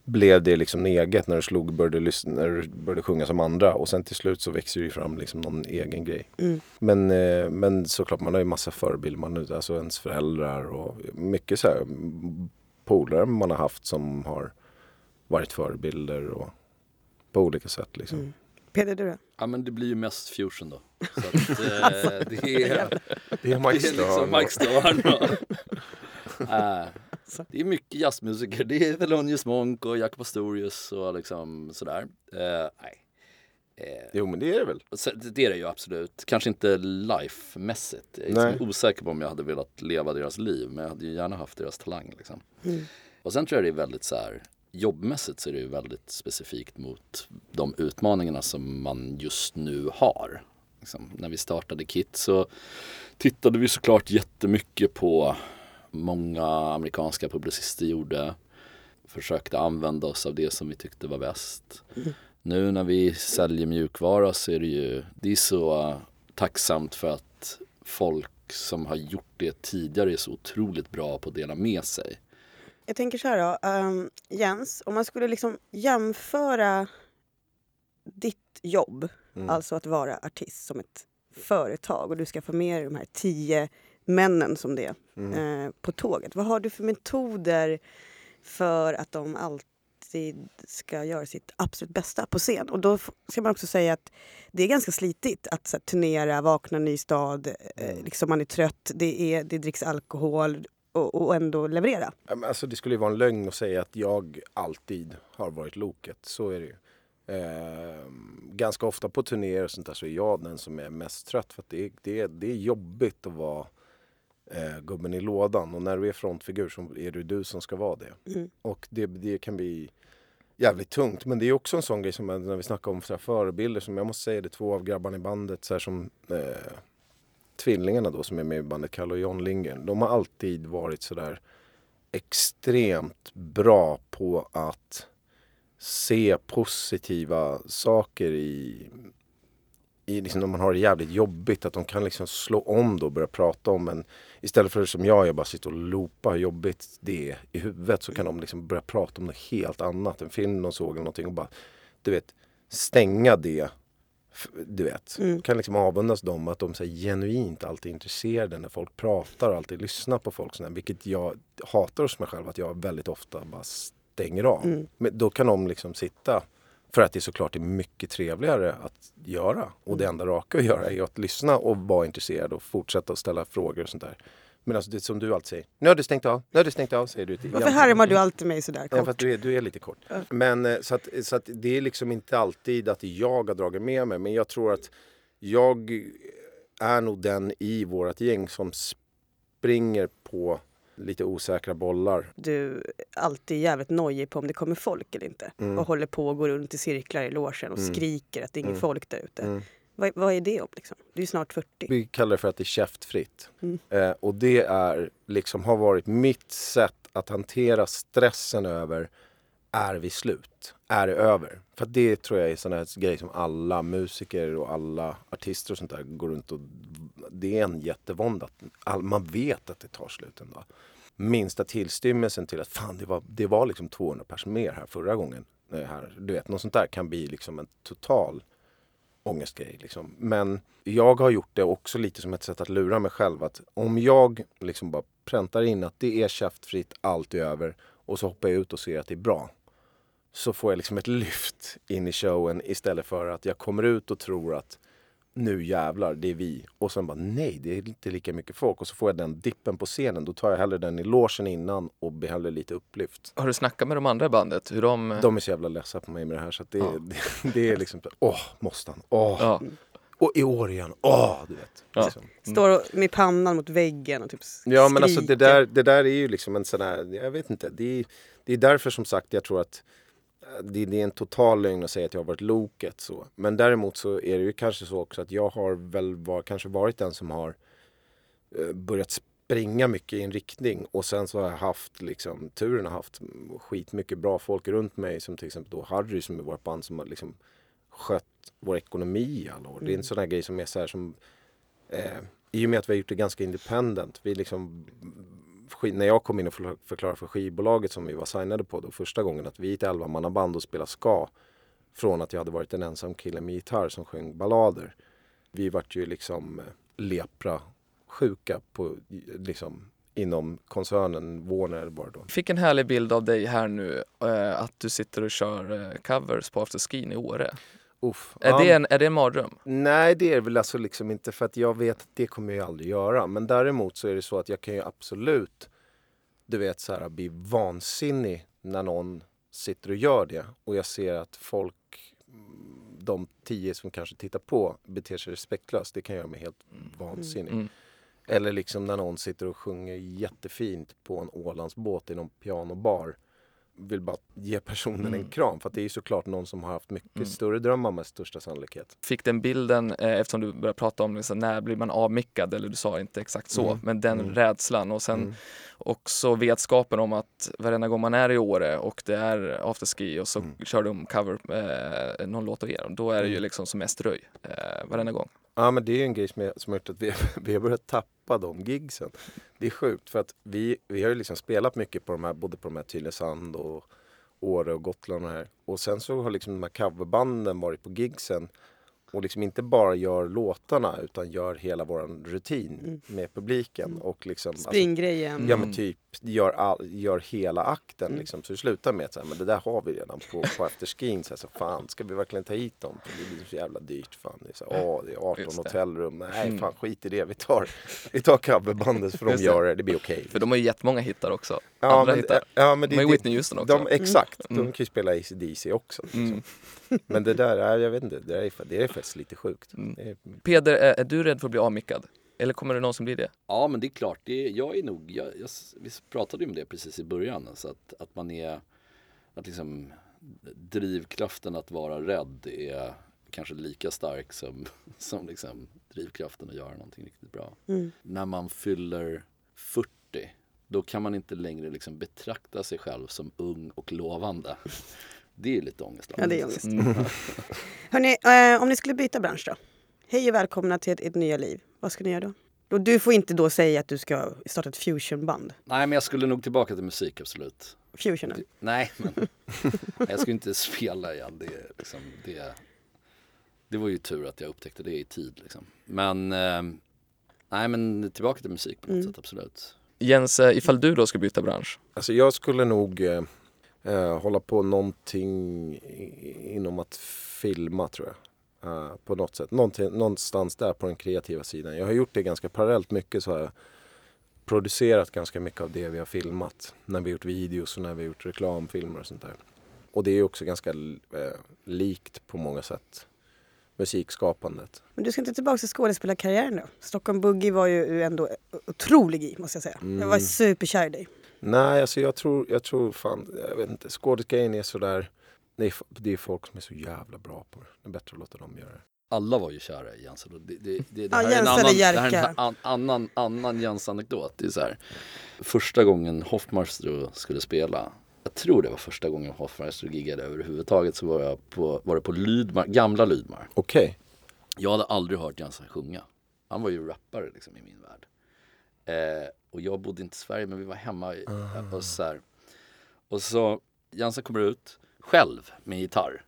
blev det liksom eget när du slog började, lyssna, när du började sjunga som andra och sen till slut så växer det ju fram liksom någon egen grej. Mm. Men, eh, men såklart man har ju massa förebilder, man, alltså ens föräldrar och mycket så här polare man har haft som har varit förebilder och på olika sätt liksom. Mm. Peder, du då? Ja men det blir ju mest fusion då. Så att, *laughs* eh, det är... Det är Mike Det är liksom Mike Stern. Stern och, Eh, Det är mycket jazzmusiker. Det är Thelonious Monk och Jacob Pastorius och liksom sådär. Eh, nej. Eh, Jo men det är det väl. så det det är det ju absolut. Kanske inte life-mässigt. Jag är Nej. liksom osäker på om jag hade velat leva deras liv. Men jag hade ju gärna haft deras talang. Liksom. Mm. Och sen tror jag det är väldigt så här. Jobbmässigt så är det ju väldigt specifikt mot de utmaningarna som man just nu har. Liksom, när vi startade KIT så tittade vi såklart jättemycket på många amerikanska publicister gjorde. Försökte använda oss av det som vi tyckte var bäst. Nu när vi säljer mjukvara så är det ju det är så tacksamt för att folk som har gjort det tidigare är så otroligt bra på att dela med sig. Jag tänker så här då. ehm, Jens, om man skulle liksom jämföra ditt jobb, Mm. alltså att vara artist som ett företag och du ska få med dig de här tio männen som det är Mm. eh, på tåget. Vad har du för metoder för att de alltid ska göra sitt absolut bästa på scen? Och då ska man också säga att det är ganska slitigt att här, turnera, vakna ny stad, eh, Mm. liksom man är trött, det, är, det dricks alkohol och, ändå leverera. Alltså det skulle ju vara en lögn att säga att jag alltid har varit loket. Så är det ju. Eh, ganska ofta på turnéer och sånt där så är jag den som är mest trött. För att det, är, det, det är jobbigt att vara eh, gubben i lådan. Och när du är frontfigur så är det du som ska vara det. Mm. Och det, det kan bli jävligt tungt. Men det är också en sån grej som när vi snackar om så förebilder. Som jag måste säga det är två av grabbarna i bandet. Så här som eh, tvillingarna då som är med i bandet, Kalle och John Lindgren. De har alltid varit sådär extremt bra på att se positiva saker i, i liksom när man har det jävligt jobbigt. Att de kan liksom slå om då och börja prata om en. Istället för som jag, jag bara sitter och loopar hur jobbigt det är i huvudet. Så kan de liksom börja prata om något helt annat. En film de såg eller någonting och bara, du vet, stänga det. Du vet, Mm. kan liksom avundas dem att de så här, genuint alltid är intresserade när folk pratar och alltid lyssnar på folk. Sådär, vilket jag hatar hos mig själv att jag väldigt ofta bara stänger av. Mm. Men då kan de liksom sitta för att det såklart är mycket trevligare att göra. Och det enda raka att göra är att lyssna och vara intresserad och fortsätta att ställa frågor och sånt där. Men alltså det som du alltid säger. Nu har du stängt av, nu har du stängt av säger du till Varför härmar du alltid mig sådär Ja, för att kort? du är, du är lite kort. Men eh, så att, så att det är liksom inte alltid att jag har dragit med mig. Men jag tror att jag är nog den i vårt gäng som springer på lite osäkra bollar. Du är alltid jävligt nojig på om det kommer folk eller inte. Mm. Och håller på och går runt i cirklar i logen och Mm. skriker att det är inget Mm. folk där ute. Mm. Vad, vad är det om liksom? Du är snart 40. Vi kallar det för att det är käftfritt. Mm. Eh, och det är liksom har varit mitt sätt att hantera stressen över är vi slut? Är det över? För det tror jag är sån här grej som alla musiker och alla artister och sånt där går runt och det är en jättevånda. All, man vet att det tar slut en dag. Minsta tillstymmelsen till att fan det var, det var liksom 200 personer mer här förra gången. Eh, här, du vet, något sånt där kan bli liksom en total ångestgrej. Liksom. Men jag har gjort det också lite som ett sätt att lura mig själv. Att om jag liksom bara präntar in att det är käftfritt, allt är över och så hoppar jag ut och ser att det är bra. Så får jag liksom ett lyft in i showen istället för att jag kommer ut och tror att nu jävlar, det är vi. Och sen bara nej, det är inte lika mycket folk. Och så får jag den dippen på scenen. Då tar jag hellre den i logen innan och hellre lite upplyft. Har du snackat med de andra i bandet? Hur de... De är så jävla ledsna på mig med det här så det, Ja. det, det är liksom åh, måste han? Åh, Ja. Och i år igen, åh, du vet. Ja. Liksom. Står med pannan mot väggen och typ Ja men alltså det skriker. där, det där är ju liksom en sån här, jag vet inte. Det är, det är därför som sagt jag tror att eh, det, det är en total lögn att säga att jag har varit loket så. Men däremot så är det ju kanske så också att jag har väl var, kanske varit den som har eh, börjat springa mycket i en riktning och sen så har jag haft liksom turen har haft skitmycket bra folk runt mig som till exempel då Harry som är vårt band som har liksom skött vår ekonomi i alla år. Det är en sån här grej som är så här som eh, i och med att vi har gjort det ganska independent. Vi liksom, när jag kom in och förklar- förklarade för skivbolaget som vi var signade på då första gången att vi är ett 11 band och spelar ska. Från att jag hade varit en ensam kille med gitarr som sjöng ballader. Vi vart ju liksom eh, lepra sjuka på, liksom, inom koncernen Warner det då. Fick en härlig bild av dig här nu, eh, att du sitter och kör eh, covers på afterskin i Åre. Uff. Är, Ja, det en, är det en mardröm? Nej, det är väl alltså liksom inte för att jag vet att det kommer jag aldrig göra. Men däremot så är det så att jag kan ju absolut, du vet så här, bli vansinnig när någon sitter och gör det. Och jag ser att folk, mm, de tio som kanske tittar på, beter sig respektlöst. Det kan göra mig helt vansinnig. Mm. Eller liksom när någon sitter och sjunger jättefint på en Ålandsbåt i någon pianobar. Vill bara ge personen en Mm. kram. För att det är ju såklart någon som har haft mycket Mm. större drömmar med största sannolikhet. Fick den bilden, eh, eftersom du började prata om liksom, när blir man avmickad, eller du sa inte exakt så, Mm. men den Mm. rädslan och sen Mm. också vetskapen om att varenda gång man är i Åre och det är afterski och så Mm. kör de cover, eh, någon låt av er, då är det ju liksom som mest röj eh, varenda gång. Ja men det är ju en grej som, jag, som har gjort att vi, *laughs* vi har börjat tappa de gigsen. Det är sjukt för att vi, vi har ju liksom spelat mycket på de här, både på de här Tylösand och Åre och Gotland och här. Och sen så har liksom de här coverbanden varit på gigsen och liksom inte bara gör låtarna utan gör hela våran rutin Mm. med publiken. Och liksom, alltså, Springgrejen. Ja men typ gör, all, gör hela akten Mm. liksom. Så det slutar med att så här, men det där har vi redan på, på afterskin. Så, här, så fan, ska vi verkligen ta hit dem? Det blir så jävla dyrt. Fan. Det är, så, här, åh, det är 18 Just det. hotellrum. Nej Mm. fan skit i det. Vi tar, vi tar coverbandet för de gör det. Det blir okej. För de har ju jättemånga hittar också. ja, andra men, hittar. ja, men De har ju Whitney Houston också. de, exakt, Mm. de kan ju spela AC/DC också. Liksom. Mm. *laughs* Men det där, är, jag vet inte, det, där är, det är faktiskt lite sjukt. Mm. Är, Peder, är, är du rädd för att bli avmickad? Eller kommer det någon som blir det? Ja men det är klart, det jag är nog, jag, jag, vi pratade ju om det precis i början. Så att, att man är, att liksom drivkraften att vara rädd är kanske lika stark som, *laughs* som liksom drivkraften att göra någonting riktigt bra. Mm. När man fyller 40 då kan man inte längre liksom betrakta sig själv som ung och lovande. *laughs* Det är lite ångestladdat. Ja, det är ångest. Mm. *laughs* Hörrni, eh, om ni skulle byta bransch då? Hej och välkomna till ett, ett nya liv. Vad ska ni göra då? då? Du får inte då säga att du ska starta ett fusionband. Nej men jag skulle nog tillbaka till musik absolut. Fusionen. Nej men *laughs* jag skulle inte spela igen. Det, liksom, det, det var ju tur att jag upptäckte det i tid liksom. Men eh, nej men tillbaka till musik på något Mm. sätt absolut. Jens, eh, ifall du då ska byta bransch? Alltså jag skulle nog eh, eh, hålla på någonting inom att filma tror jag. Eh, på något sätt. Någonstans där på den kreativa sidan. Jag har gjort det ganska parallellt mycket så har jag producerat ganska mycket av det vi har filmat. När vi har gjort videos och när vi har gjort reklamfilmer och sånt där. Och det är också ganska eh, likt på många sätt. Musikskapandet. Men du ska inte tillbaka till skådespelarkarriären då? Stockholm Boogie var ju ändå otrolig i måste jag säga. Jag var Mm. superkär i dig. Nej, alltså jag tror, jag tror fan, jag vet inte, skådisgrejen är sådär, det är, det är folk som är så jävla bra på det. Det är bättre att låta dem göra det. Alla var ju kära i Jens. Det, det, det, det Ja, här är en annan, det här är en an, annan, annan Jens-anekdot. Det är så här, första gången Hoffmaestro skulle spela, jag tror det var första gången Hoffmaestro giggade överhuvudtaget, så var, jag på, var det på Lydmar, gamla Lydmar. Okej. Jag hade aldrig hört Jens sjunga. Han var ju rappare liksom i min värld. Eh, och jag bodde inte i Sverige men vi var hemma i, och så här. Och så Jensa kommer ut själv med gitarr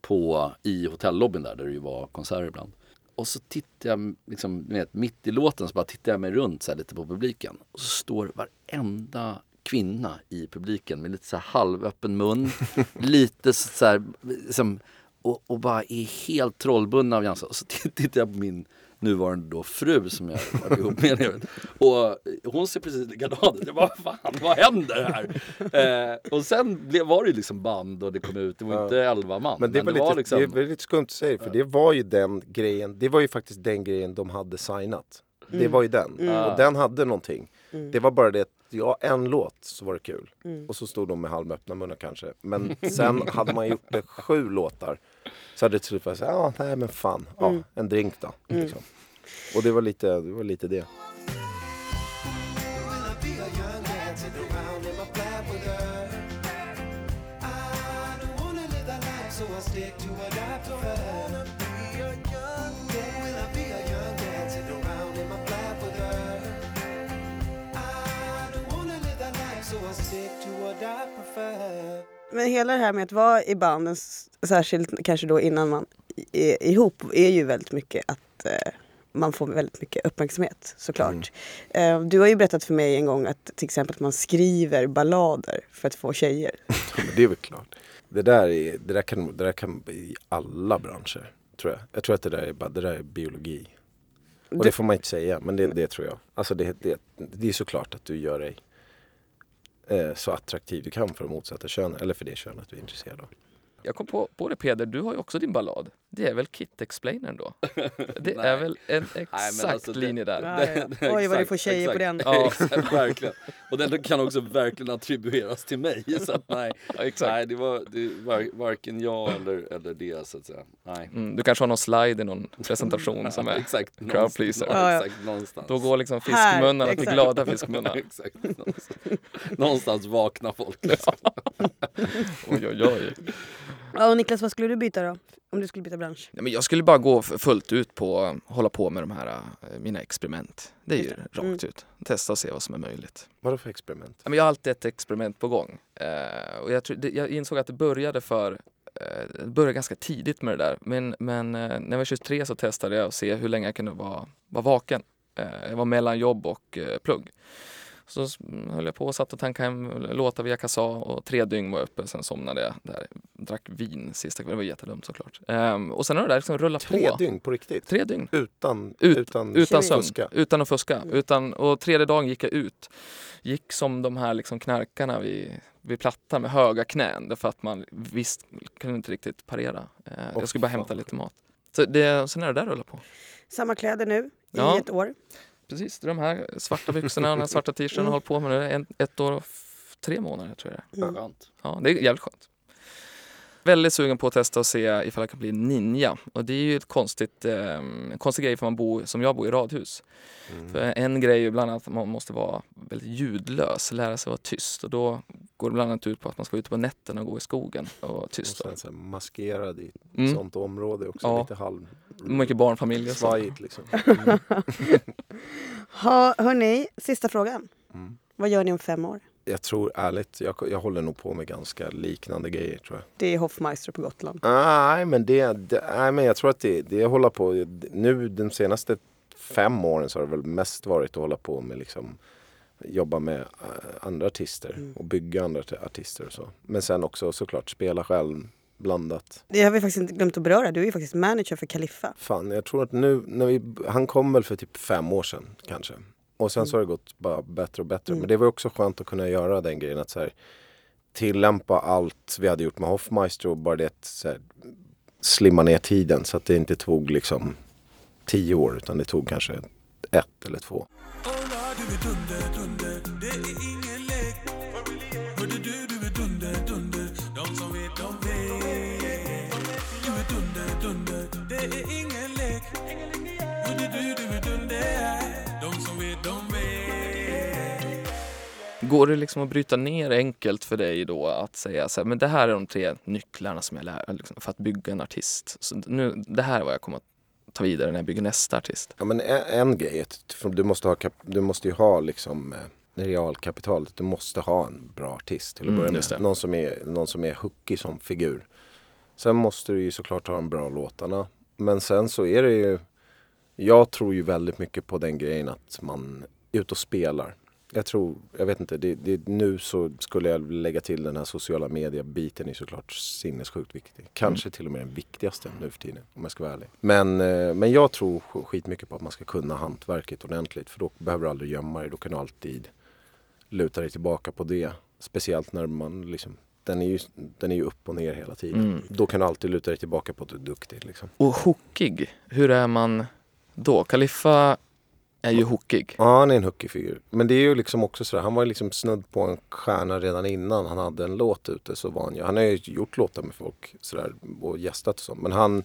på, i hotellobbyn där, där det ju var konserter ibland. Och så tittar jag, liksom, vet, mitt i låten så bara tittar jag mig runt så här, lite på publiken. Och så står varenda kvinna i publiken med lite så här halvöppen mun. *laughs* lite så så här, liksom, och, och bara är helt trollbundna av Jansa. Och så *laughs* tittar jag på min nuvarande då fru som jag var ihop med. Och hon ser precis likadan ut. Jag bara, vad fan, vad händer här? Eh, och sen blev, var det ju liksom band och det kom ut. Det var Ja. inte elva man. Men det, var lite, liksom, det är väl lite skumt att säga för det var ju den grejen, det var ju faktiskt den grejen de hade signat. Det Mm. var ju den. Mm. Och den hade någonting. Mm. Det var bara det att, ja en låt så var det kul. Mm. Och så stod de med halvöppna munnar kanske. Men sen hade man gjort det sju låtar. Så hade det till slut varit så ja nej men fan, ja, Mm. en drink då. Mm. Liksom. Och det var lite det. Var lite det. Men hela det här med att vara i banden, särskilt kanske då innan man är ihop, är ju väldigt mycket att eh, man får väldigt mycket uppmärksamhet såklart. Eh, du har ju berättat för mig en gång att till exempel att man skriver ballader för att få tjejer. *laughs* Men det är väl klart. Det där, är, det där, kan, det där kan i alla branscher. Tror jag. jag tror att det där är, bara, det där är biologi. Och Du- det får man inte säga, men det, det tror jag. Alltså det, det, det är såklart att du gör dig eh, så attraktiv du kan för det motsatta könet, eller för det könet du är intresserad av. Jag kom på, på det Peder, du har ju också din ballad. Det är väl Kit Explainern då? *laughs* Det är Nej. väl en exakt alltså det- linje där. Ja, *laughs* ja. Oj, vad du får tjejer på exakt. den. *laughs* Ja. Exakt, verkligen. Och den kan också verkligen attribueras till mig. Så att nej, Ja, exakt. nej det var, det var varken jag eller, eller det så att säga. Nej. Mm, du kanske har någon slide i någon presentation som är... exakt, crowd någonstans- pleaser. Ja, exakt, någonstans. Då går liksom fiskmunnarna till glada fiskmunnar. exakt, någonstans, någonstans vaknar folk. Liksom. Oj, oj, oj. Ja, och Niklas, vad skulle du byta då? Om du skulle byta bransch? Nej, men jag skulle bara gå fullt ut på hålla på med de här eh, mina experiment. Det är ju. Mm. rakt ut. Testa och se vad som är möjligt. Vadå för experiment? Ja, men jag har alltid ett experiment på gång. Eh, och jag, tror, jag insåg att det började för eh, det började ganska tidigt med det där. Men, men eh, när jag var 23 så testade jag att se hur länge jag kunde vara, vara vaken. Eh, jag var mellan jobb och plugg. Så höll jag på och satt och tankade hem låtar via Kassa och tre dygn var jag uppe. Sen somnade jag där. Drack vin sista kvällen. Det var jättedumt såklart. Ehm, och sen har det där liksom rullat Tre på. dygn på riktigt? Tre dygn. Utan, Ut- utan, Utan sömn, fuska? utan att fuska. Mm. Utan, och tredje dagen gick jag ut. Gick som de här liksom knarkarna vid, vid Plattan med höga knän. Därför att man visst kunde inte riktigt parera. Eh, Åh, jag skulle bara hämta lite mat. Så det, sen är det där rullar på. Samma kläder nu i Ja. ett år. Precis, det är de här svarta byxorna och den här svarta t-shirten Mm. jag har hållit på med nu. En, ett år och tre månader tror jag det är. Mm. Skönt. Ja, det är jävligt skönt. Väldigt sugen på att testa och se ifall jag kan bli ninja. Och det är ju ett konstigt, eh, en konstig grej för man bor, som jag bor i radhus. Mm. För en grej är ju bland annat att man måste vara väldigt ljudlös, lära sig vara tyst. Och då går det bland annat ut på att man ska ut på nätterna och gå i skogen och vara Och tyst. Då. sen maskerad i ett Mm. sånt område också. Ja. Lite halv... Mycket barnfamiljer. Svajigt liksom. *laughs* Mm. Ha, hörni, sista frågan. Mm. Vad gör ni om fem år? Jag tror ärligt, jag, jag håller nog på med ganska liknande grejer tror jag. Det är Hoffmeister på Gotland. Nej, men, det, det, nej, men jag tror att det, det håller på... Nu de senaste fem åren så har det väl mest varit att hålla på med liksom jobba med eh, andra artister Mm. och bygga andra artister och så. Men sen också såklart spela själv blandat. Det har vi faktiskt inte glömt att beröra. Du är ju faktiskt manager för Kaliffa. Fan, jag tror att nu när vi... Han kom väl för typ fem år sedan kanske. Och sen så har det gått bara bättre och bättre. Mm. Men det var också skönt att kunna göra den grejen att så här, tillämpa allt vi hade gjort med Hoffmeister och bara det att så här, slimma ner tiden så att det inte tog liksom tio år utan det tog kanske ett eller två. Går det liksom att bryta ner enkelt för dig då att säga så här, men det här är de tre nycklarna som jag lär liksom, för att bygga en artist. Så nu, det här är vad jag kommer att ta vidare när jag bygger nästa artist. Ja men en, en grej, du måste, ha, du måste ju ha liksom eh, realkapitalet. Du måste ha en bra artist till att Mm, börja med. Någon som, är, någon som är hookig som figur. Sen måste du ju såklart ha de bra låtarna. Men sen så är det ju, jag tror ju väldigt mycket på den grejen att man är ute och spelar. Jag tror, jag vet inte, det, det, nu så skulle jag lägga till den här sociala media-biten är såklart sinnessjukt viktig. Kanske till och med den viktigaste nu för tiden om jag ska vara ärlig. Men, eh, men jag tror sk- skitmycket på att man ska kunna hantverket ordentligt för då behöver du aldrig gömma dig. Då kan du alltid luta dig tillbaka på det. Speciellt när man liksom, den är ju, den är ju upp och ner hela tiden. Mm. Då kan du alltid luta dig tillbaka på att du är duktig. Liksom. Och hookig, hur är man då? Kaliffa är ju hookig. Ja, han är en hookig figur. Men det är ju liksom också sådär, han var ju liksom snudd på en stjärna redan innan han hade en låt ute. Så var han ju, han har ju gjort låtar med folk sådär och gästat och så. Men han,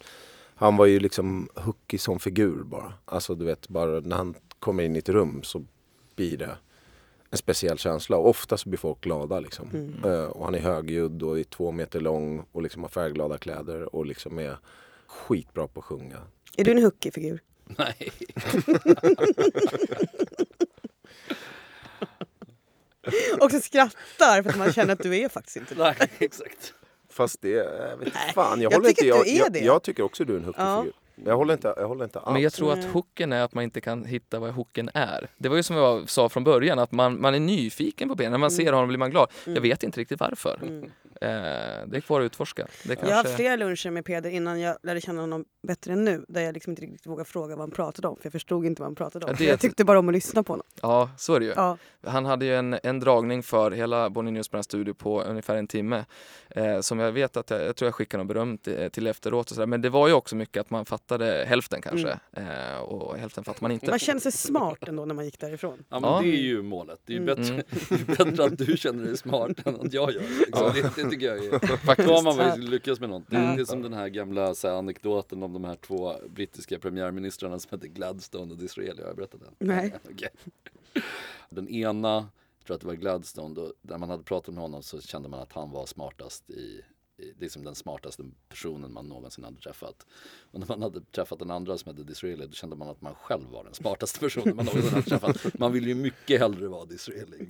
han var ju liksom hookig som figur bara. Alltså du vet, bara när han kommer in i ett rum så blir det en speciell känsla. Och ofta så blir folk glada liksom. Mm. Eh, och han är högljudd och är två meter lång och liksom har färgglada kläder och liksom är skitbra på att sjunga. Är du en hookig figur? Nej. *laughs* Och så skrattar för att man känner att du är faktiskt inte det. Nej, exakt. Fast det, jag vet inte Nej, fan. Jag, jag håller inte, att jag, du är jag, det. jag tycker också du är en hookig Ja. figur. Jag håller inte, jag håller inte alls. Men jag tror att hooken är att man inte kan hitta vad hooken är. Det var ju som jag sa från början, att man, man är nyfiken på Ben. När man ser honom blir man glad. Jag vet inte riktigt varför. Mm. Eh, det är kvar att utforska. Det Jag har haft kanske... flera luncher med Peder innan jag lärde känna honom bättre än nu. Där jag liksom inte riktigt vågade fråga vad han pratade om. För jag förstod inte vad han pratade om. Ja, det- Jag tyckte bara om att lyssna på honom. Ja, så är det ju. Ja. Han hade ju en, en dragning för hela Bonnie Newsbrand studio på ungefär en timme. Eh, som jag vet att jag, jag tror jag skickade någon beröm till, till efteråt och sådär. Men det var ju också mycket att man fattade hälften kanske. Eh, och hälften fattade man inte. Man kände sig smart ändå när man gick därifrån. Ja, men Ja. det är ju målet. Det är ju Mm. bättre, Mm. *laughs* bättre att du känner dig smart än att jag gör det. Liksom. Tycker jag är... Faktiskt. Då har man väl lyckats med något. Det, Ja. det är som den här gamla så här, anekdoten om de här två brittiska premiärministrarna som heter Gladstone och Disraeli. Har jag berättat den? Nej. *laughs* Okej. Den ena, jag tror att det var Gladstone, då, när man hade pratat med honom så kände man att han var smartast i- liksom den smartaste personen man någonsin hade träffat. Och när man hade träffat den andra som hette Disraeli då kände man att man själv var den smartaste personen man någonsin hade träffat. Man vill ju mycket hellre vara Disraeli.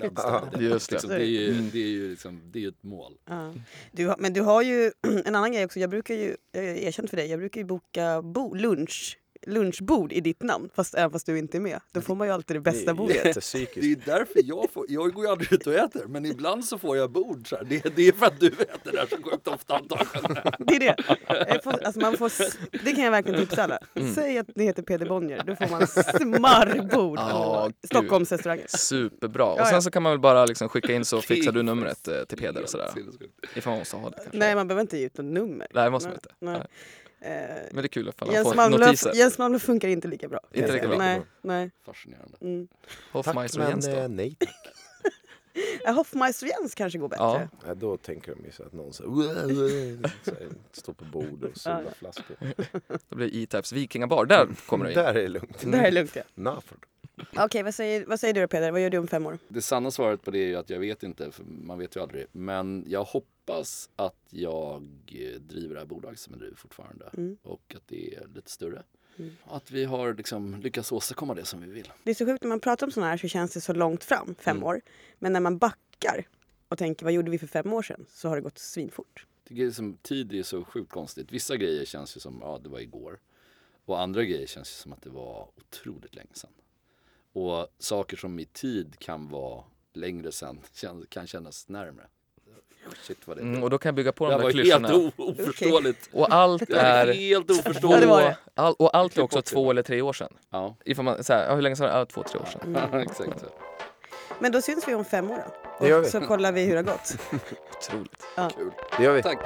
Just det. Liksom, det, är ju, det är ju liksom, det är ju ett mål. Ja. Du, men du har ju *clears throat* en annan grej också. Jag brukar ju, jag har erkänt för dig, jag brukar ju boka bo, lunch, lunchbord i ditt namn. Fast, även fast du inte är med. Då får man ju alltid det bästa det är bordet. Det är jättepsykiskt. därför jag får, jag går ju aldrig ut och äter men ibland så får jag bord så här. Det, det är för att du äter där så sjukt ofta antagligen. Det är det. Får, alltså man får, det kan jag verkligen tipsa alla. Säg att ni heter Peder Bonnier, då får man smarrbord på gud. Stockholms restauranger. Superbra. Och sen så kan man väl bara liksom skicka in så fixar du numret eh, till Peder och sådär. Ifall man måste ha det kanske. Nej, man behöver inte ge ut något nummer. Nej, det måste man inte. Nej. Nej. Eh, Men det är kul ifall Jens Malmlöf, notiser. Jens Malmlöf funkar inte lika bra. Inte lika bra. Nej, nej. Fascinerande. Mm. Hoffmeister men Jens eh, då? nej tack. *laughs* Ja, Hoffmeister-Jens kanske går bättre. Ja. Ja, då tänker de ju så att någon så står på bord och solar flaskor. *laughs* Då blir det E-Types Vikingabar. Där kommer det in. Där är det lugnt. Det här är lugnt ja. Okej, vad, säger, vad säger du då Peder? Vad gör du om fem år? Det sanna svaret på det är ju att jag vet inte, för man vet ju aldrig. Men jag hoppas att jag driver det här bolaget som jag driver fortfarande. Mm. Och att det är lite större. Mm. Att vi har liksom lyckats åstadkomma det som vi vill. Det är så sjukt när man pratar om sådana här så känns det så långt fram, fem Mm. år. Men när man backar och tänker vad gjorde vi för fem år sedan? Så har det gått svinfort. Jag tycker liksom, tid är så sjukt konstigt. Vissa grejer känns ju som, ja det var igår. Och andra grejer känns ju som att det var otroligt länge sedan. Och saker som i tid kan vara längre sedan kän- kan kännas närmre. Shit vad det Mm, och då kan jag bygga på Det de där var klyschorna. helt o- oförståeligt. Och allt Det är är... helt Ja, oförståeligt. det var det. All, och allt är också bort det. två eller tre år sedan. Ja, Ifall man, så här, ja, hur länge sedan? Ja, två, tre år sedan. *laughs* exakt så. Men då syns vi om fem år då. Det gör Och vi. så kollar vi hur det har gått. *laughs* Otroligt. Kul. Det gör vi. Tack.